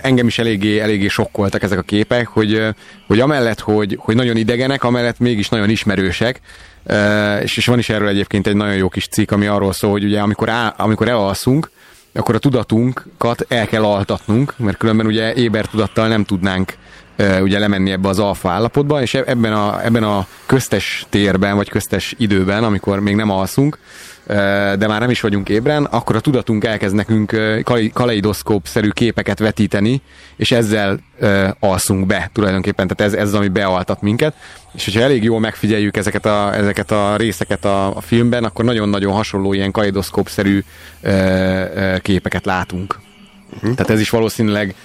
engem is eléggé, eléggé sokkoltak ezek a képek, hogy, hogy amellett, hogy, hogy nagyon idegenek, amellett mégis nagyon ismerősek, és, és van is erről egyébként egy nagyon jó kis cikk, ami arról szól, hogy ugye amikor, á, amikor elalszunk, akkor a tudatunkat el kell altatnunk, mert különben ugye éber tudattal nem tudnánk ugye lemenni ebbe az alfa állapotba, és e-, ebben a, ebben a köztes térben, vagy köztes időben, amikor még nem alszunk, de már nem is vagyunk ébren, akkor a tudatunk elkezd nekünk kaleidoszkóp-szerű képeket vetíteni, és ezzel alszunk be tulajdonképpen, tehát ez, ez az, ami bealtat minket, és hogyha elég jól megfigyeljük ezeket a, ezeket a részeket a, a filmben, akkor nagyon-nagyon hasonló ilyen kaleidoszkóp-szerű képeket látunk. Uh-huh. Tehát ez is valószínűleg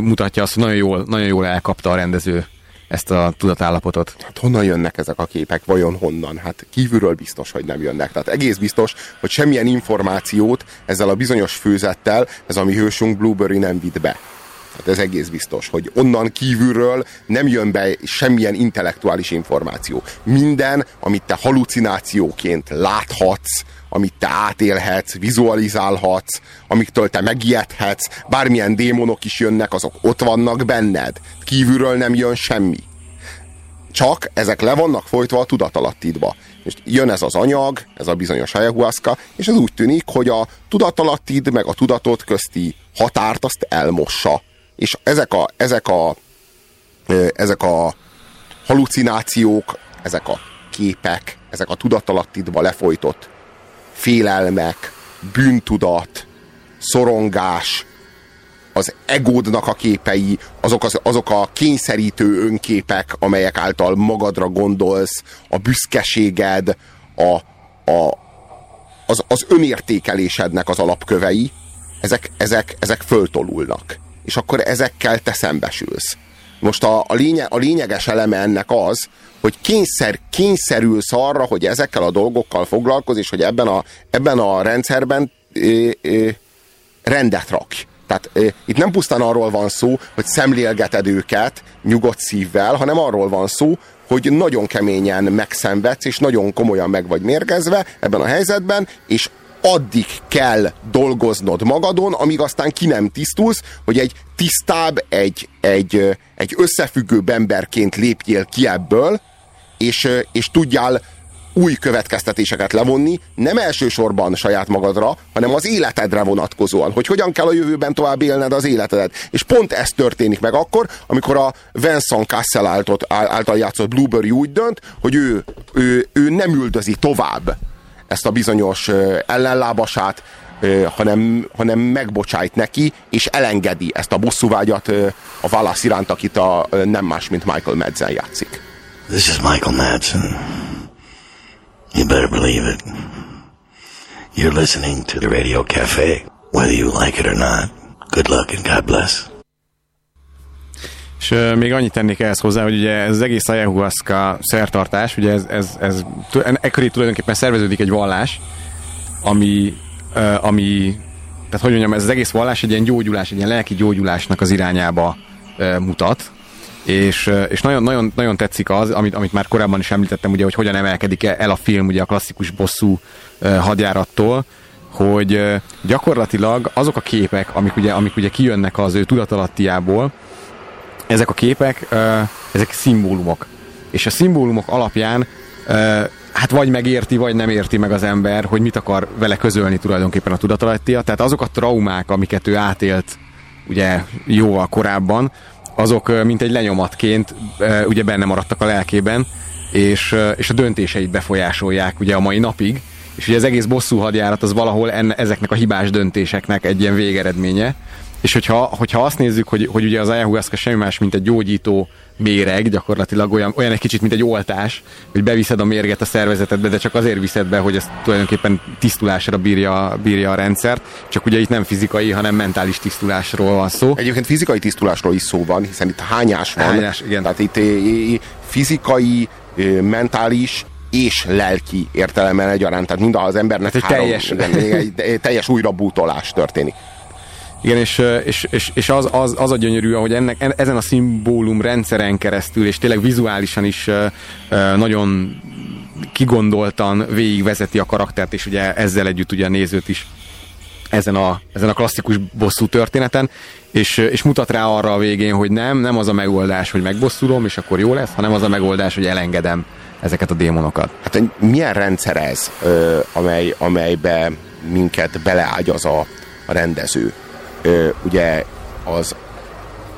mutatja azt, hogy nagyon jól, nagyon jól elkapta a rendező ezt a tudatállapotot. Hát honnan jönnek ezek a képek? Vajon honnan? Hát kívülről biztos, hogy nem jönnek. Tehát egész biztos, hogy semmilyen információt ezzel a bizonyos főzettel ez a mi hősünk Blueberry nem vitt be. Hát ez egész biztos, hogy onnan kívülről nem jön be semmilyen intellektuális információ. Minden, amit te halucinációként láthatsz, amit te átélhetsz, vizualizálhatsz, amiktől te megijedhetsz, bármilyen démonok is jönnek, azok ott vannak benned. Kívülről nem jön semmi. Csak ezek le vannak folytva a tudatalattidba. És jön ez az anyag, ez a bizonyos ayahuasca, és ez úgy tűnik, hogy a tudatalattid meg a tudatot közti határt azt elmossa. És ezek a, ezek a, ezek a halucinációk, ezek a képek, ezek a tudatalattidba lefolytott félelmek, bűntudat, szorongás, az egódnak a képei, azok, az, azok a kényszerítő önképek, amelyek által magadra gondolsz, a büszkeséged, a, a, az, az önértékelésednek az alapkövei, ezek, ezek, ezek föltolulnak. És akkor ezekkel te szembesülsz. Most a, a, lénye, a lényeges eleme ennek az, hogy kényszer, kényszerülsz arra, hogy ezekkel a dolgokkal foglalkozz, és hogy ebben a, ebben a rendszerben ö, ö, rendet rakj. Tehát ö, itt nem pusztán arról van szó, hogy szemlélgeted őket nyugodt szívvel, hanem arról van szó, hogy nagyon keményen megszenvedsz, és nagyon komolyan meg vagy mérgezve ebben a helyzetben, és addig kell dolgoznod magadon, amíg aztán ki nem tisztulsz, hogy egy tisztább, egy, egy, egy összefüggőbb emberként lépjél ki ebből, és, és tudjál új következtetéseket levonni, nem elsősorban saját magadra, hanem az életedre vonatkozóan, hogy hogyan kell a jövőben tovább élned az életedet. És pont ez történik meg akkor, amikor a Vincent Cassel által, játszott Blueberry úgy dönt, hogy ő, ő, ő nem üldözi tovább ezt a bizonyos ellenlábasát, hanem, hanem megbocsájt neki, és elengedi ezt a bosszúvágyat a válasz iránt, akit a nem más, mint Michael Madsen játszik. This is Michael Madsen. You better believe it. You're listening to the Radio Cafe, whether you like it or not. Good luck and God bless. És még annyit tennék ehhez hozzá, hogy ugye ez az egész ayahuasca szertartás, ugye ez, ez, ez ekkor tulajdonképpen szerveződik egy vallás, ami, ami tehát hogy mondjam, ez az egész vallás egy ilyen gyógyulás, egy ilyen lelki gyógyulásnak az irányába mutat, és, és nagyon, nagyon, nagyon tetszik az, amit, amit már korábban is említettem, ugye, hogy hogyan emelkedik el a film ugye a klasszikus bosszú hadjárattól, hogy gyakorlatilag azok a képek, amik ugye, amik ugye kijönnek az ő tudatalattiából, ezek a képek, ezek szimbólumok. És a szimbólumok alapján hát vagy megérti, vagy nem érti meg az ember, hogy mit akar vele közölni tulajdonképpen a tudatalattia. Tehát azok a traumák, amiket ő átélt ugye jóval korábban, azok mint egy lenyomatként ugye benne maradtak a lelkében, és, és a döntéseit befolyásolják ugye a mai napig, és ugye az egész bosszú hadjárat az valahol enne, ezeknek a hibás döntéseknek egy ilyen végeredménye, és hogyha, hogyha azt nézzük, hogy, hogy ugye az ayahuasca semmi más, mint egy gyógyító méreg, gyakorlatilag olyan, olyan egy kicsit, mint egy oltás, hogy beviszed a mérget a szervezetedbe, de csak azért viszed be, hogy ez tulajdonképpen tisztulásra bírja, bírja a rendszert. Csak ugye itt nem fizikai, hanem mentális tisztulásról van szó. Egyébként fizikai tisztulásról is szó van, hiszen itt hányás van. Hányás, igen. Tehát itt fizikai, mentális és lelki értelemben egyaránt. Tehát mind az embernek hát egy három, teljes. Igen, egy, egy teljes újrabútolás történik. Igen, és, és, és, és az, az, az a gyönyörű, hogy ennek, en- ezen a szimbólum rendszeren keresztül, és tényleg vizuálisan is nagyon kigondoltan végigvezeti a karaktert, és ugye ezzel együtt ugye a nézőt is ezen a, ezen a klasszikus bosszú történeten, és, és mutat rá arra a végén, hogy nem, nem az a megoldás, hogy megbosszulom, és akkor jó lesz, hanem az a megoldás, hogy elengedem ezeket a démonokat. Hát milyen rendszer ez, amely, amelybe minket beleágyaz a, a rendező? Ugye az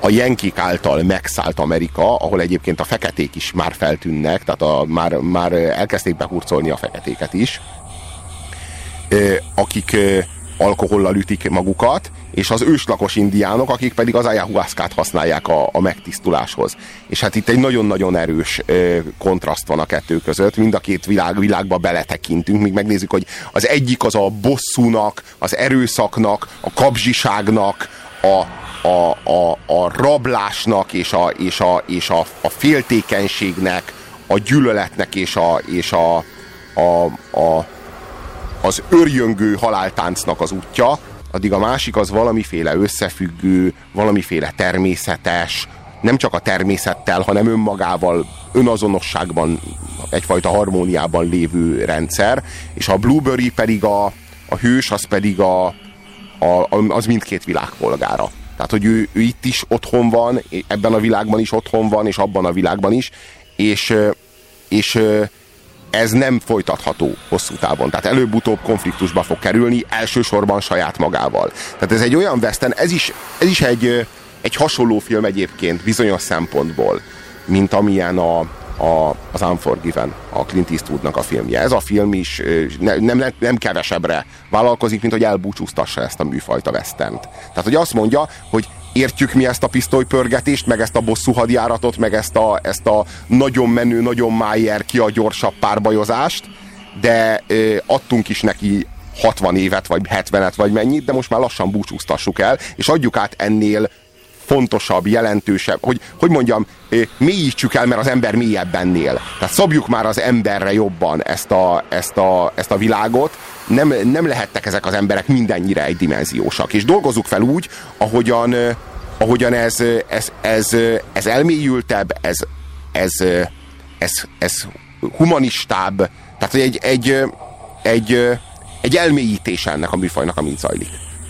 a jenkik által megszállt Amerika, ahol egyébként a feketék is már feltűnnek, tehát a, már, már elkezdték behurcolni a feketéket is, akik alkohollal ütik magukat, és az őslakos indiánok, akik pedig az ayahuascát használják a, a megtisztuláshoz. És hát itt egy nagyon-nagyon erős ö, kontraszt van a kettő között, mind a két világ, világba beletekintünk, míg megnézzük, hogy az egyik az a bosszúnak, az erőszaknak, a kapzsiságnak, a, a, a, a rablásnak és, a, és, a, és a, a féltékenységnek, a gyűlöletnek és a, és a, a, a az örjöngő haláltáncnak az útja, addig a másik az valamiféle összefüggő, valamiféle természetes, nem csak a természettel, hanem önmagával, önazonosságban, egyfajta harmóniában lévő rendszer, és a Blueberry pedig a, a hős, az pedig a, a, az mindkét világpolgára. Tehát, hogy ő, ő itt is otthon van, ebben a világban is otthon van, és abban a világban is, és, és ez nem folytatható hosszú távon. Tehát előbb-utóbb konfliktusba fog kerülni, elsősorban saját magával. Tehát ez egy olyan western, ez is, ez is egy, egy hasonló film egyébként bizonyos szempontból, mint amilyen a, a, az Unforgiven, a Clint Eastwoodnak a filmje. Ez a film is ne, nem, nem, kevesebbre vállalkozik, mint hogy elbúcsúztassa ezt a műfajta western Tehát, hogy azt mondja, hogy értjük mi ezt a pisztolypörgetést, meg ezt a bosszú hadjáratot, meg ezt a, ezt a nagyon menő, nagyon májer, ki a gyorsabb párbajozást, de ö, adtunk is neki 60 évet, vagy 70-et, vagy mennyit, de most már lassan búcsúztassuk el, és adjuk át ennél fontosabb, jelentősebb, hogy, hogy mondjam, mélyítsük el, mert az ember mélyebb ennél. Tehát szabjuk már az emberre jobban ezt a, ezt a, ezt a világot, nem, nem lehettek ezek az emberek mindennyire egydimenziósak. És dolgozzuk fel úgy, ahogyan, ahogyan ez, ez, ez, ez elmélyültebb, ez, ez, ez, ez humanistább, tehát egy, egy, egy, egy elmélyítés ennek a műfajnak, amint zajlik.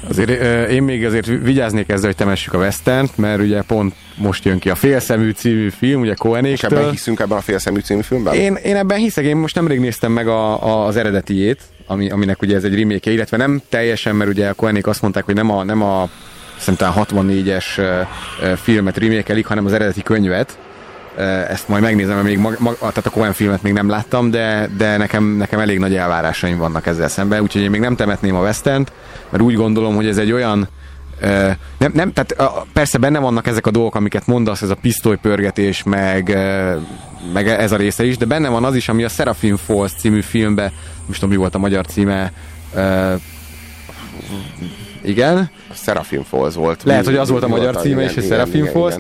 Azért én még azért vigyáznék ezzel, hogy temessük a western mert ugye pont most jön ki a Félszemű című film, ugye Cohenéktől. És ebben hiszünk ebben a Félszemű című filmben? Én, én ebben hiszek, én most nemrég néztem meg a, a, az eredetiét, ami, aminek ugye ez egy remake illetve nem teljesen, mert ugye a Cohenék azt mondták, hogy nem a, nem a szerintem 64-es filmet remékelik, hanem az eredeti könyvet, ezt majd megnézem, mert még mag, mag, tehát a Cohen filmet még nem láttam, de, de nekem, nekem elég nagy elvárásaim vannak ezzel szemben, úgyhogy én még nem temetném a Westent, mert úgy gondolom, hogy ez egy olyan nem, nem, tehát persze benne vannak ezek a dolgok, amiket mondasz, ez a pisztolypörgetés, meg, meg ez a része is, de benne van az is, ami a Seraphim Falls című filmbe, most tudom, mi volt a magyar címe, igen. Seraphim Falls volt. Lehet, hogy az volt a magyar címe is, hogy Seraphim Falls.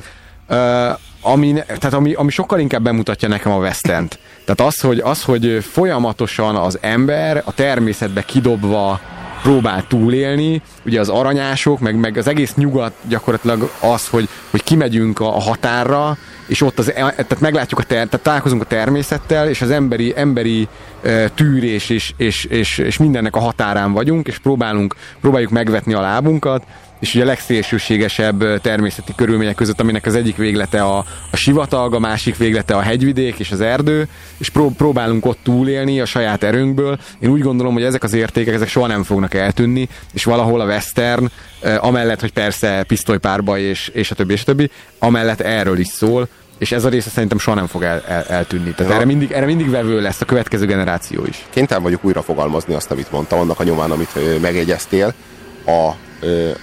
Uh, ami, tehát ami, ami sokkal inkább bemutatja nekem a Westent. Tehát az hogy, az, hogy folyamatosan az ember a természetbe kidobva próbál túlélni, ugye az aranyások, meg, meg az egész nyugat gyakorlatilag az, hogy, hogy kimegyünk a, a határra, és ott az, tehát meglátjuk a ter, tehát találkozunk a természettel, és az emberi, emberi e, tűrés és, és, és, és mindennek a határán vagyunk, és próbálunk, próbáljuk megvetni a lábunkat, és ugye a legszélsőségesebb természeti körülmények között, aminek az egyik véglete a, a sivatag, a másik véglete a hegyvidék és az erdő, és pró- próbálunk ott túlélni a saját erőnkből. Én úgy gondolom, hogy ezek az értékek, ezek soha nem fognak eltűnni, és valahol a western, amellett, hogy persze pisztolypárba és, és a többi, és a többi, amellett erről is szól, és ez a része szerintem soha nem fog el, el, eltűnni. Tehát ja. erre, mindig, erre mindig vevő lesz a következő generáció is. Kénytelen vagyok újra fogalmazni azt, amit mondtam, annak a nyomán, amit megjegyeztél. A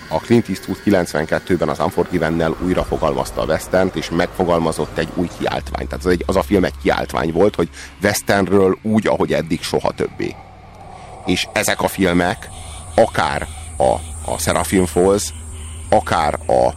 a Clint Eastwood 92-ben az Unforgiven-nel újra fogalmazta a western és megfogalmazott egy új kiáltványt. Tehát az, egy, az a film egy kiáltvány volt, hogy westernről úgy, ahogy eddig soha többé. És ezek a filmek, akár a, a Seraphim Falls, akár a,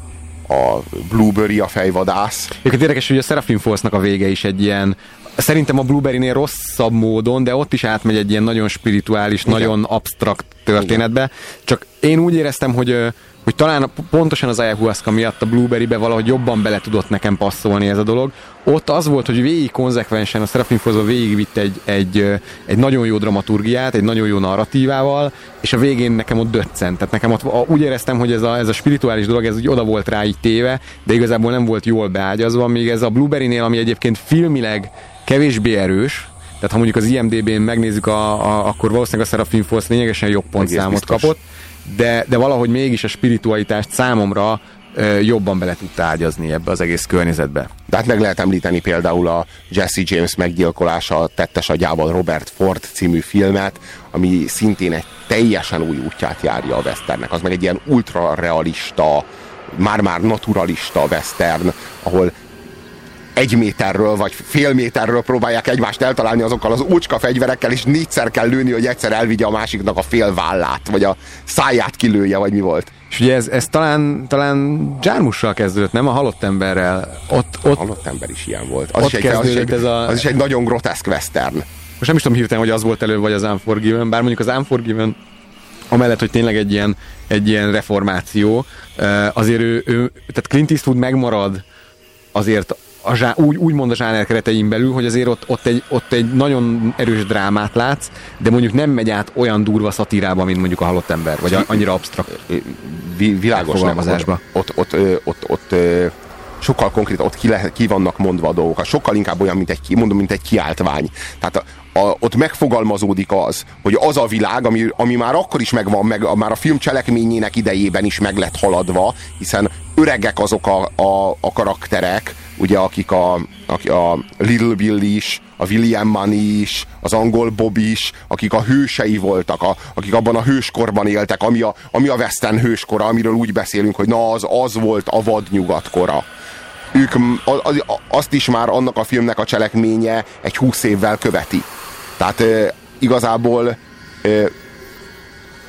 a Blueberry a fejvadász. Egyébként érdekes, hogy a Seraphim Falls-nak a vége is egy ilyen szerintem a Blueberry-nél rosszabb módon, de ott is átmegy egy ilyen nagyon spirituális, Igen. nagyon absztrakt történetbe. Igen. Csak én úgy éreztem, hogy, hogy talán pontosan az ayahuasca miatt a Blueberry-be valahogy jobban bele tudott nekem passzolni ez a dolog. Ott az volt, hogy végig konzekvensen a Serafin Fozó végigvitt egy, egy, egy nagyon jó dramaturgiát, egy nagyon jó narratívával, és a végén nekem ott döccent. Tehát nekem ott úgy éreztem, hogy ez a, ez a spirituális dolog, ez úgy oda volt rá így téve, de igazából nem volt jól beágyazva, míg ez a Blueberry-nél, ami egyébként filmileg kevésbé erős, tehát ha mondjuk az IMDB-n megnézzük, a, a, akkor valószínűleg a Serafin Force lényegesen jobb pontszámot kapott, de, de valahogy mégis a spiritualitást számomra ö, jobban bele tudta ágyazni ebbe az egész környezetbe. De hát meg lehet említeni például a Jesse James meggyilkolása tettes agyával Robert Ford című filmet, ami szintén egy teljesen új útját járja a westernnek. Az meg egy ilyen ultra realista, már-már naturalista western, ahol egy méterről vagy fél méterről próbálják egymást eltalálni azokkal az úcska fegyverekkel, és négyszer kell lőni, hogy egyszer elvigye a másiknak a fél vállát, vagy a száját kilője, vagy mi volt. És ugye ez, ez talán, talán Jármussal kezdődött, nem? A halott emberrel. Ott, ott, a halott ember is ilyen volt. Az, is egy, az, is egy, ez a... az is egy nagyon groteszk western. Most nem is tudom hirtelen, hogy az volt elő, vagy az Unforgiven, bár mondjuk az Unforgiven amellett, hogy tényleg egy ilyen, egy ilyen reformáció, azért ő, ő, tehát Clint Eastwood megmarad azért a zsá, úgy, úgy mond a zsáner keretein belül, hogy azért ott, ott, egy, ott egy nagyon erős drámát látsz, de mondjuk nem megy át olyan durva szatírába, mint mondjuk a halott ember, vagy annyira absztrakt. világos nem, ott, ott, ott, ott, ott sokkal konkrét, ott ki, le, ki vannak mondva a dolgok, sokkal inkább olyan, mint egy, mondom, mint egy kiáltvány. Tehát a, ott megfogalmazódik az, hogy az a világ, ami, ami már akkor is megvan, meg már a film cselekményének idejében is meg lett haladva, hiszen öregek azok a, a, a karakterek, ugye akik a, a, a Little Bill is, a William Money is, az angol Bob is, akik a hősei voltak, a, akik abban a hőskorban éltek, ami a, ami a western hőskora, amiről úgy beszélünk, hogy na az, az volt a vad nyugatkora. Ők az, azt is már annak a filmnek a cselekménye egy húsz évvel követi. Tehát igazából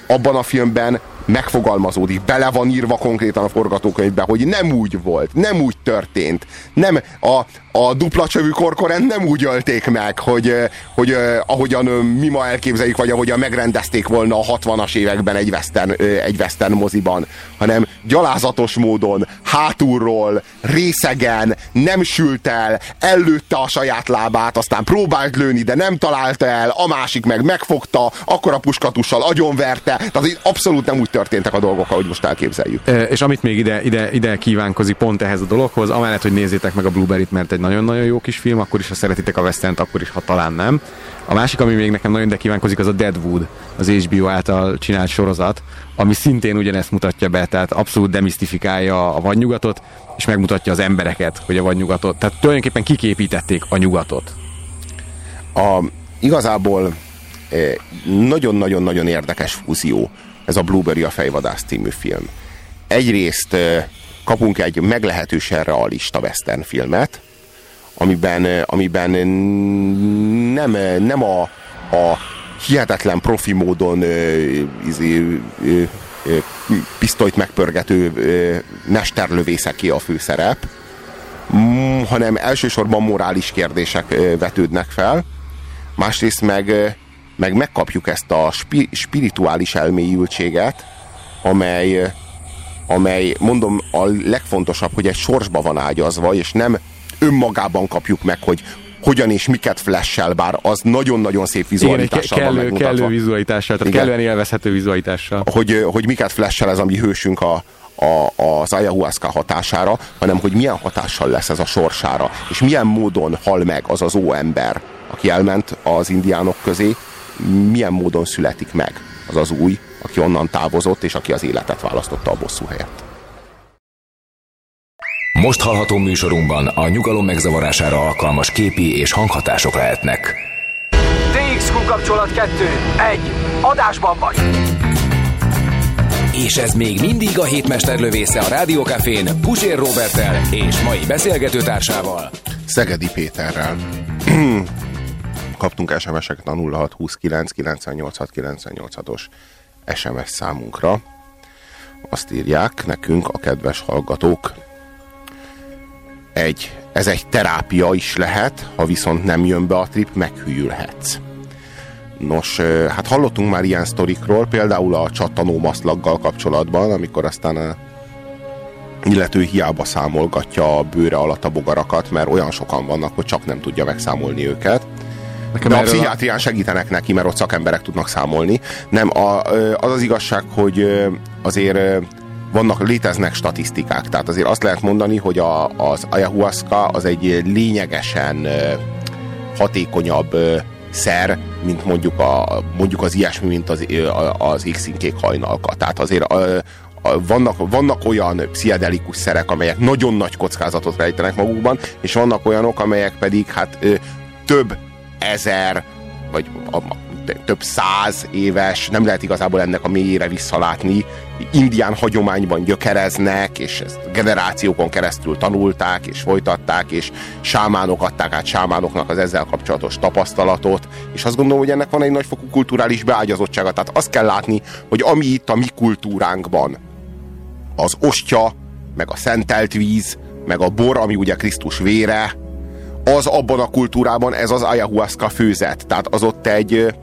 abban a filmben megfogalmazódik, bele van írva konkrétan a forgatókönyvbe, hogy nem úgy volt, nem úgy történt, nem a, a dupla csövű korkoren nem úgy ölték meg, hogy, hogy ahogyan mi ma elképzeljük, vagy ahogyan megrendezték volna a 60-as években egy western, egy western moziban, hanem gyalázatos módon, hátulról, részegen, nem sült el, ellőtte a saját lábát, aztán próbált lőni, de nem találta el, a másik meg megfogta, akkor a puskatussal agyonverte, tehát abszolút nem úgy történtek a dolgok, ahogy most elképzeljük. E, és amit még ide, ide, ide kívánkozik pont ehhez a dologhoz, amellett, hogy nézzétek meg a Blueberry-t, mert egy nagyon-nagyon jó kis film, akkor is, ha szeretitek a western akkor is, ha talán nem. A másik, ami még nekem nagyon de kívánkozik, az a Deadwood, az HBO által csinált sorozat, ami szintén ugyanezt mutatja be, tehát abszolút demisztifikálja a vadnyugatot, és megmutatja az embereket, hogy a vadnyugatot, tehát tulajdonképpen kiképítették a nyugatot. A, igazából eh, nagyon-nagyon-nagyon érdekes fúzió ez a Blueberry a fejvadász című film. Egyrészt kapunk egy meglehetősen realista western filmet, amiben, amiben nem, nem a, a hihetetlen profi módon izé, pisztolyt megpörgető mesterlövészeké a főszerep, hanem elsősorban morális kérdések vetődnek fel, másrészt meg, meg megkapjuk ezt a spi, spirituális elmélyültséget, amely, amely, mondom, a legfontosabb, hogy egy sorsba van ágyazva, és nem önmagában kapjuk meg, hogy hogyan és miket flashel, bár az nagyon-nagyon szép vizualitással Igen, kellő, van kellő vizualitással, tehát Igen. kellően élvezhető vizualitással. Hogy, hogy miket flashel ez a mi hősünk a, a, az ayahuasca hatására, hanem hogy milyen hatással lesz ez a sorsára, és milyen módon hal meg az az óember, aki elment az indiánok közé, milyen módon születik meg az az új, aki onnan távozott, és aki az életet választotta a bosszú helyett. Most hallható műsorunkban a nyugalom megzavarására alkalmas képi és hanghatások lehetnek. TXQ kapcsolat 2. 1. Adásban vagy! És ez még mindig a hétmester lövésze a Rádiókafén Pusér Robertel és mai beszélgetőtársával. Szegedi Péterrel. (clears throat) Kaptunk SMS-eket a 0629 986 986-os SMS számunkra. Azt írják nekünk a kedves hallgatók, egy, ez egy terápia is lehet, ha viszont nem jön be a trip, meghűlhetsz. Nos, hát hallottunk már ilyen sztorikról, például a csattanó maszlaggal kapcsolatban, amikor aztán a illető hiába számolgatja a bőre alatt a bogarakat, mert olyan sokan vannak, hogy csak nem tudja megszámolni őket. Nekem De a pszichiátrián segítenek neki, mert ott szakemberek tudnak számolni. Nem, a, az az igazság, hogy azért vannak, léteznek statisztikák. Tehát azért azt lehet mondani, hogy a, az ayahuasca az egy lényegesen hatékonyabb szer, mint mondjuk, a, mondjuk az ilyesmi, mint az, az égszínkék hajnalka. Tehát azért a, a, vannak, vannak olyan pszichedelikus szerek, amelyek nagyon nagy kockázatot rejtenek magukban, és vannak olyanok, amelyek pedig hát ö, több ezer, vagy a, több száz éves, nem lehet igazából ennek a mélyére visszalátni, indián hagyományban gyökereznek, és ezt generációkon keresztül tanulták, és folytatták, és sámánok adták át sámánoknak az ezzel kapcsolatos tapasztalatot, és azt gondolom, hogy ennek van egy nagyfokú kulturális beágyazottsága. Tehát azt kell látni, hogy ami itt a mi kultúránkban, az ostya, meg a szentelt víz, meg a bor, ami ugye Krisztus vére, az abban a kultúrában, ez az ayahuasca főzet. Tehát az ott egy,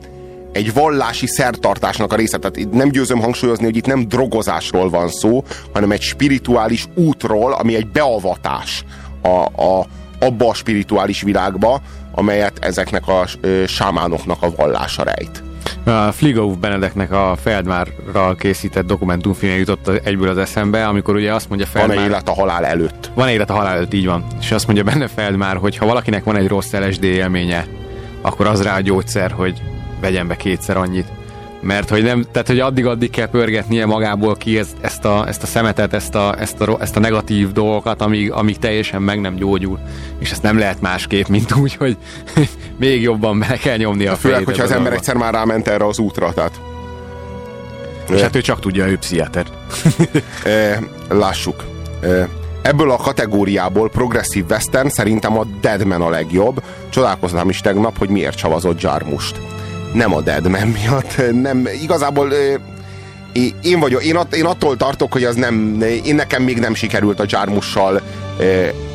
egy vallási szertartásnak a része. Tehát nem győzöm hangsúlyozni, hogy itt nem drogozásról van szó, hanem egy spirituális útról, ami egy beavatás a, a, abba a spirituális világba, amelyet ezeknek a sámánoknak a vallása rejt. A Fligauf Benedeknek a Feldmárral készített dokumentumfilmje jutott egyből az eszembe, amikor ugye azt mondja Feldmár... Van-e élet a halál előtt? Van élet a halál előtt, így van. És azt mondja benne Feldmár, hogy ha valakinek van egy rossz LSD élménye, akkor az rá a gyógyszer, hogy vegyen be kétszer annyit. Mert hogy nem, tehát hogy addig-addig kell pörgetnie magából ki ezt, ezt, a, ezt a szemetet, ezt a, ezt, a, ezt a negatív dolgokat, amíg, amíg teljesen meg nem gyógyul. És ezt nem lehet másképp, mint úgy, hogy (laughs) még jobban meg kell nyomni a Főleg, hogyha az ember egyszer már ráment erre az útra, tehát. És hát ő csak tudja, ő pszichiáter. (laughs) Lássuk. Ebből a kategóriából progresszív western szerintem a Deadman a legjobb. Csodálkoznám is tegnap, hogy miért csavazott Jarmust nem a Deadman miatt, nem, igazából én vagyok, én, att, én attól tartok, hogy az nem, én nekem még nem sikerült a Jarmussal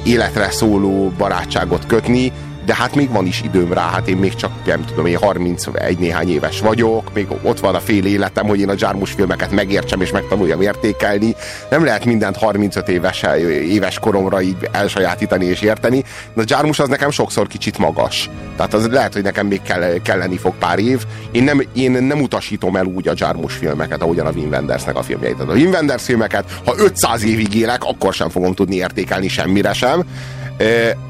életre szóló barátságot kötni, de hát még van is időm rá, hát én még csak nem tudom, én 31 néhány éves vagyok, még ott van a fél életem, hogy én a Jarmus filmeket megértsem és megtanuljam értékelni. Nem lehet mindent 35 éves, éves koromra így elsajátítani és érteni, de a Jarmus az nekem sokszor kicsit magas. Tehát az lehet, hogy nekem még kell, kelleni fog pár év. Én nem, én nem utasítom el úgy a Jarmus filmeket, ahogyan a Wim Wendersnek a filmjeit. A Wim Wenders filmeket, ha 500 évig élek, akkor sem fogom tudni értékelni semmire sem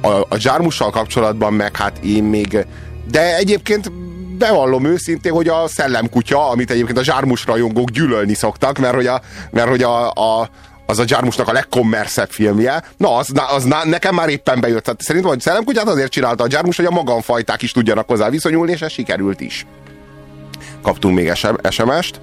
a, a zsármussal kapcsolatban meg hát én még, de egyébként bevallom őszintén, hogy a szellemkutya, amit egyébként a zsármus rajongók gyűlölni szoktak, mert hogy, a, mert hogy a, a, az a Jarmusnak a legkommerszebb filmje. Na, az, na, az na, nekem már éppen bejött. Tehát szerintem, hogy szellemkutyát azért csinálta a Jarmus, hogy a magamfajták is tudjanak hozzá viszonyulni, és ez sikerült is. Kaptunk még SMS-t.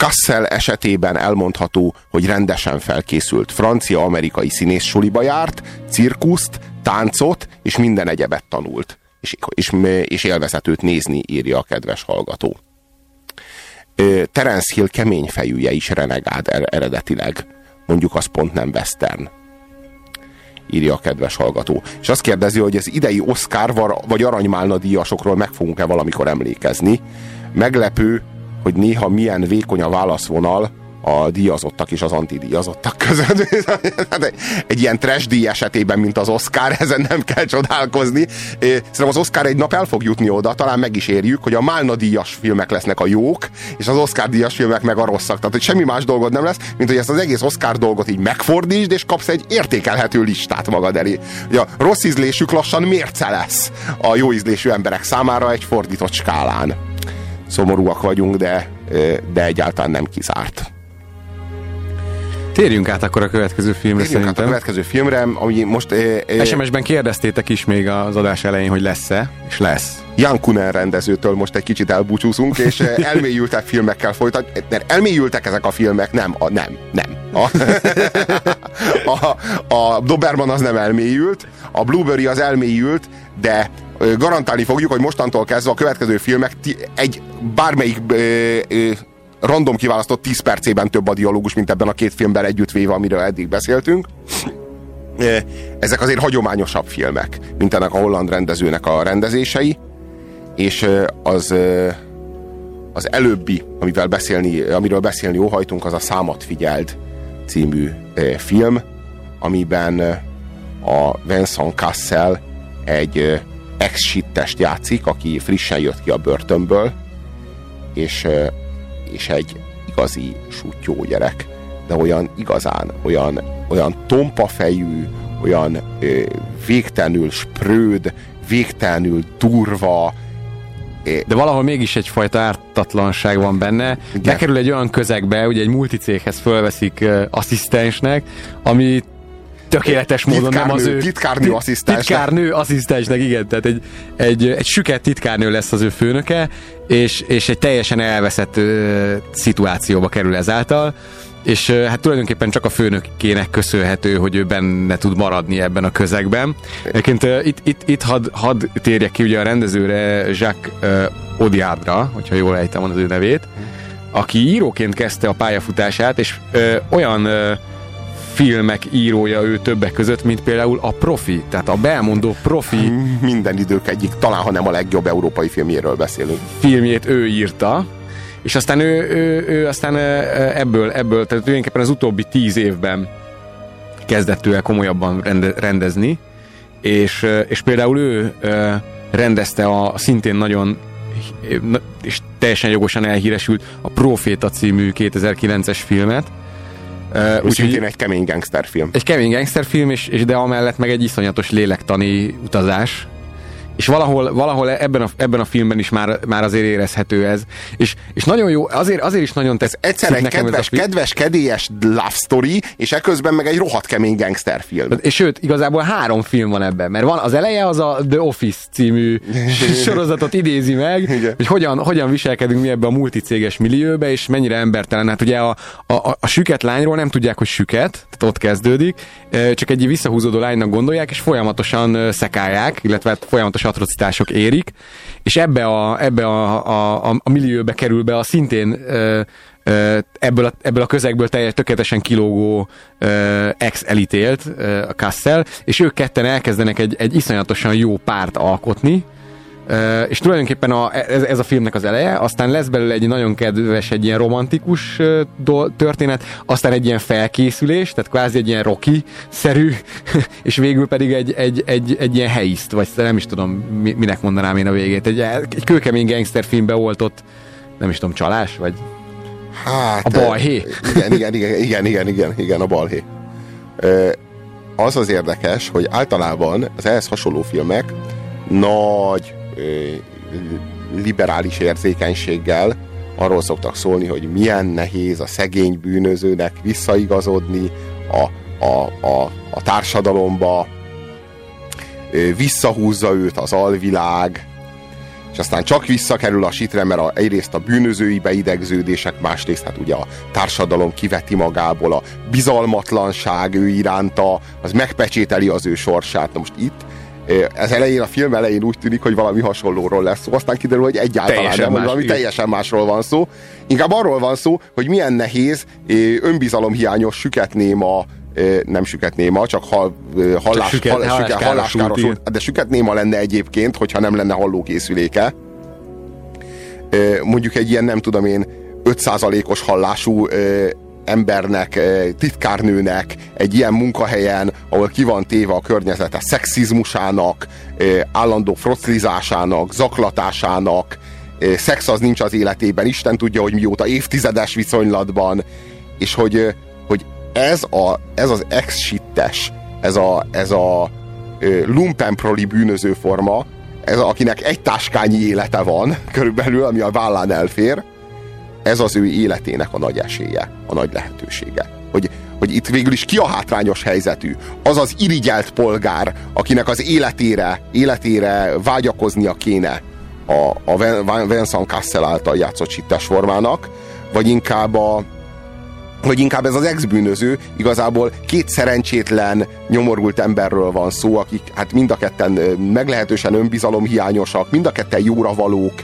Kassel esetében elmondható, hogy rendesen felkészült. Francia-amerikai színész suliba járt, cirkuszt, táncot és minden egyebet tanult. És, és, és élvezetőt nézni, írja a kedves hallgató. Terence Hill kemény fejűje is renegád er, eredetileg. Mondjuk az pont nem western írja a kedves hallgató. És azt kérdezi, hogy az idei Oscar vagy Aranymálna díjasokról meg fogunk-e valamikor emlékezni. Meglepő, hogy néha milyen vékony a válaszvonal a díjazottak és az antidíjazottak között. (laughs) egy ilyen trash esetében, mint az Oscar, ezen nem kell csodálkozni. Szerintem az Oscar egy nap el fog jutni oda, talán meg is érjük, hogy a Málna díjas filmek lesznek a jók, és az Oscar díjas filmek meg a rosszak. Tehát, hogy semmi más dolgod nem lesz, mint hogy ezt az egész Oscar dolgot így megfordítsd, és kapsz egy értékelhető listát magad elé. Ugye a rossz ízlésük lassan mérce lesz a jó ízlésű emberek számára egy fordított skálán szomorúak vagyunk, de, de egyáltalán nem kizárt. Térjünk át akkor a következő filmre Térjünk szerintem. át a következő filmre, ami most... E, SMS-ben kérdeztétek is még az adás elején, hogy lesz-e, és lesz. Jan Kunen rendezőtől most egy kicsit elbúcsúzunk, és (laughs) elmélyültek filmekkel folytat. Mert elmélyültek ezek a filmek? Nem, a, nem, nem. A, (laughs) a, a Doberman az nem elmélyült, a Blueberry az elmélyült, de garantálni fogjuk, hogy mostantól kezdve a következő filmek egy bármelyik random kiválasztott 10 percében több a dialógus, mint ebben a két filmben együttvéve, amiről eddig beszéltünk. (sniffs) Ezek azért hagyományosabb filmek, mint ennek a holland rendezőnek a rendezései, és az az előbbi, amivel beszélni, amiről beszélni óhajtunk, az a Számat figyeld című film, amiben a Vincent Cassel egy ex-sittest játszik, aki frissen jött ki a börtönből, és, és egy igazi sutyó gyerek, de olyan igazán, olyan, olyan tompa fejű, olyan ö, végtelenül spröd, végtelenül durva, de valahol mégis egyfajta ártatlanság van benne. Igen. Bekerül egy olyan közegbe, ugye egy multicéghez fölveszik asszisztensnek, ami tökéletes módon titkárnő, nem az ő... Titkárnő asszisztensnek. Titkárnő asszisztensnek, igen. Tehát egy, egy, egy süket titkárnő lesz az ő főnöke, és, és egy teljesen elveszett ö, szituációba kerül ezáltal és hát tulajdonképpen csak a főnökének köszönhető, hogy ő benne tud maradni ebben a közegben. Egyébként itt, itt, itt hadd had térjek ki ugye a rendezőre, Jacques Odiadra, hogyha jól ejtem az ő nevét, aki íróként kezdte a pályafutását, és uh, olyan uh, filmek írója ő többek között, mint például a Profi, tehát a Belmondó Profi. Minden idők egyik, talán ha nem a legjobb európai filmjéről beszélünk. Filmjét ő írta, és aztán ő, ő, ő aztán ebből, ebből, tehát tulajdonképpen az utóbbi tíz évben kezdett ő el komolyabban rende, rendezni, és, és például ő rendezte a szintén nagyon és teljesen jogosan elhíresült a Proféta című 2009-es filmet. Uh, úgy, szintén egy kemény gangsterfilm. Egy kemény gangsterfilm, és, és de amellett meg egy iszonyatos lélektani utazás, és valahol, valahol ebben, a, ebben a filmben is már, már azért érezhető ez. És, és nagyon jó, azért, azért is nagyon tesz. Egyszer egy kedves, ez kedves, kedélyes love story, és eközben meg egy rohadt kemény gangsterfilm. És sőt, igazából három film van ebben, mert van az eleje az a The Office című (laughs) sorozatot idézi meg, Igen. hogy hogyan, hogyan viselkedünk mi ebbe a multicéges millióbe, és mennyire embertelen. Hát ugye a, a, a, a süket lányról nem tudják, hogy süket, tehát ott kezdődik, csak egy visszahúzódó lánynak gondolják, és folyamatosan szekálják, illetve hát folyamatosan atrocitások érik, és ebbe a, ebbe a, a, a, a millióbe kerül be a szintén ö, ö, ebből, a, ebből a közegből teljes, tökéletesen kilógó ex-elítélt a Kassel, és ők ketten elkezdenek egy, egy iszonyatosan jó párt alkotni, és tulajdonképpen a, ez, ez a filmnek az eleje, aztán lesz belőle egy nagyon kedves, egy ilyen romantikus történet, aztán egy ilyen felkészülés, tehát kvázi egy ilyen Rocky-szerű, (laughs) és végül pedig egy, egy, egy, egy ilyen helyiszt, vagy nem is tudom, minek mondanám én a végét. Egy, egy kőkemény gangster filmbe ott, nem is tudom, csalás, vagy Hát, a balhé. Igen, igen, igen, igen, igen, igen, igen a balhé. Az az érdekes, hogy általában az ehhez hasonló filmek nagy liberális érzékenységgel arról szoktak szólni, hogy milyen nehéz a szegény bűnözőnek visszaigazodni a, a, a, a társadalomba, visszahúzza őt az alvilág, és aztán csak visszakerül a sitre, mert a, egyrészt a bűnözői beidegződések, másrészt hát ugye a társadalom kiveti magából a bizalmatlanság ő iránta, az megpecsételi az ő sorsát. Na most itt ez elején, a film elején úgy tűnik, hogy valami hasonlóról lesz szó, aztán kiderül, hogy egyáltalán teljesen nem, hogy valami igen. teljesen másról van szó. Inkább arról van szó, hogy milyen nehéz önbizalomhiányos süketnéma nem süketnéma, csak hal, hallás, csak süket, hall, süket, halláskáros, de süketnéma lenne egyébként, hogyha nem lenne hallókészüléke. Mondjuk egy ilyen, nem tudom én, 5%-os hallású embernek, eh, titkárnőnek egy ilyen munkahelyen, ahol ki van téve a környezete szexizmusának, eh, állandó froclizásának, zaklatásának, eh, szex az nincs az életében, Isten tudja, hogy mióta évtizedes viszonylatban, és hogy, hogy ez, a, ez az ex-sittes, ez a, ez a lumpenproli bűnöző forma, ez a, akinek egy táskányi élete van, körülbelül, ami a vállán elfér, ez az ő életének a nagy esélye, a nagy lehetősége. Hogy, hogy itt végül is ki a hátrányos helyzetű? Az az irigyelt polgár, akinek az életére, életére vágyakoznia kéne a, a Vincent Cassel által játszott sittes formának, vagy inkább a, vagy inkább ez az ex-bűnöző, igazából két szerencsétlen, nyomorult emberről van szó, akik hát mind a ketten meglehetősen önbizalomhiányosak, mind a ketten jóra valók,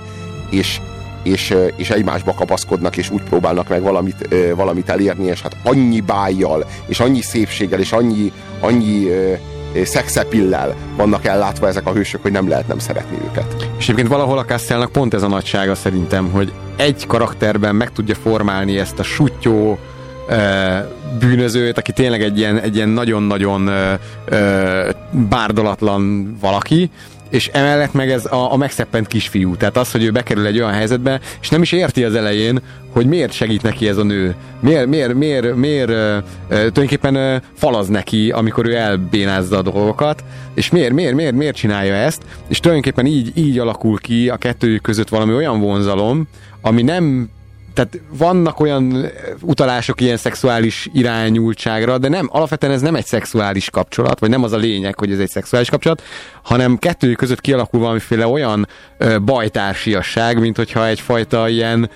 és, és, és egymásba kapaszkodnak, és úgy próbálnak meg valamit, valamit elérni, és hát annyi bájjal, és annyi szépséggel, és annyi, annyi szexepillel vannak ellátva ezek a hősök, hogy nem lehet nem szeretni őket. És egyébként valahol a Castellnak pont ez a nagysága szerintem, hogy egy karakterben meg tudja formálni ezt a sutyó, bűnözőt, aki tényleg egy ilyen, egy ilyen nagyon-nagyon bárdolatlan valaki, és emellett meg ez a, a megszeppent kisfiú. Tehát az, hogy ő bekerül egy olyan helyzetbe, és nem is érti az elején, hogy miért segít neki ez a nő. Miért, miért, miért, miért uh, tulajdonképpen uh, falaz neki, amikor ő elbénázza a dolgokat, és miért, miért, miért, miért csinálja ezt, és tulajdonképpen így, így alakul ki a kettőjük között valami olyan vonzalom, ami nem tehát vannak olyan utalások ilyen szexuális irányultságra, de nem, alapvetően ez nem egy szexuális kapcsolat, vagy nem az a lényeg, hogy ez egy szexuális kapcsolat, hanem kettőjük között kialakul valamiféle olyan ö, bajtársiasság, mint hogyha egyfajta ilyen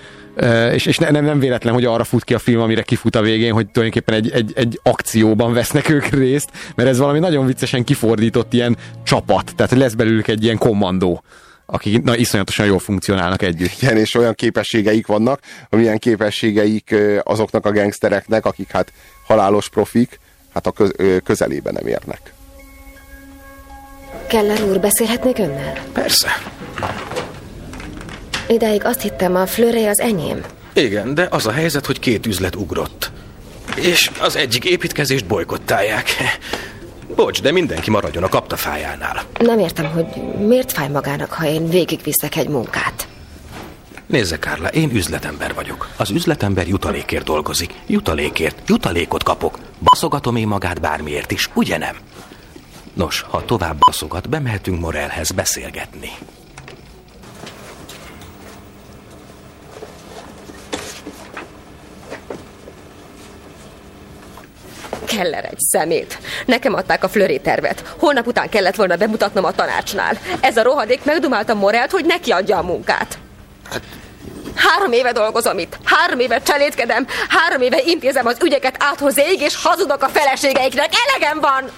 és, és nem, nem véletlen, hogy arra fut ki a film, amire kifut a végén, hogy tulajdonképpen egy, egy, egy akcióban vesznek ők részt, mert ez valami nagyon viccesen kifordított ilyen csapat, tehát lesz belőlük egy ilyen kommandó akik na, iszonyatosan jól funkcionálnak együtt. Igen, és olyan képességeik vannak, amilyen képességeik azoknak a gangstereknek, akik hát halálos profik, hát a köz, közelébe nem érnek. Keller úr, beszélhetnék önnel? Persze. Ideig azt hittem, a flőre az enyém. Igen, de az a helyzet, hogy két üzlet ugrott. És az egyik építkezést bolykottálják. Bocs, de mindenki maradjon a kaptafájánál. Nem értem, hogy miért fáj magának, ha én végigviszek egy munkát. Nézze, Kárla, én üzletember vagyok. Az üzletember jutalékért dolgozik. Jutalékért. Jutalékot kapok. Baszogatom én magát bármiért is, ugye nem? Nos, ha tovább baszogat, bemehetünk Morelhez beszélgetni. Keller egy szemét. Nekem adták a flöri tervet. Holnap után kellett volna bemutatnom a tanácsnál. Ez a rohadék megdumálta Morelt, hogy neki adja a munkát. Három éve dolgozom itt, három éve cselédkedem, három éve intézem az ügyeket áthozéig, és hazudok a feleségeiknek. Elegem van!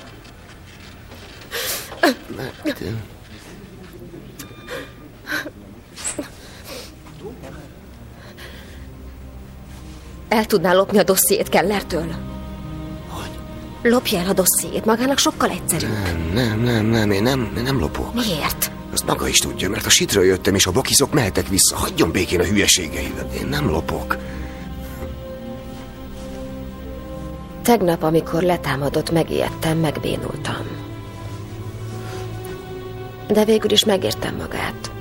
El tudnál lopni a dossziét Kellertől? Lopja el a dossziét, magának sokkal egyszerűbb. Nem, nem, nem, nem, én nem, nem lopok. Miért? Azt maga is tudja, mert a sitről jöttem, és a bokizok mehetek vissza. Hagyjon békén a hülyeségeidet. Én nem lopok. Tegnap, amikor letámadott, megijedtem, megbénultam. De végül is megértem magát.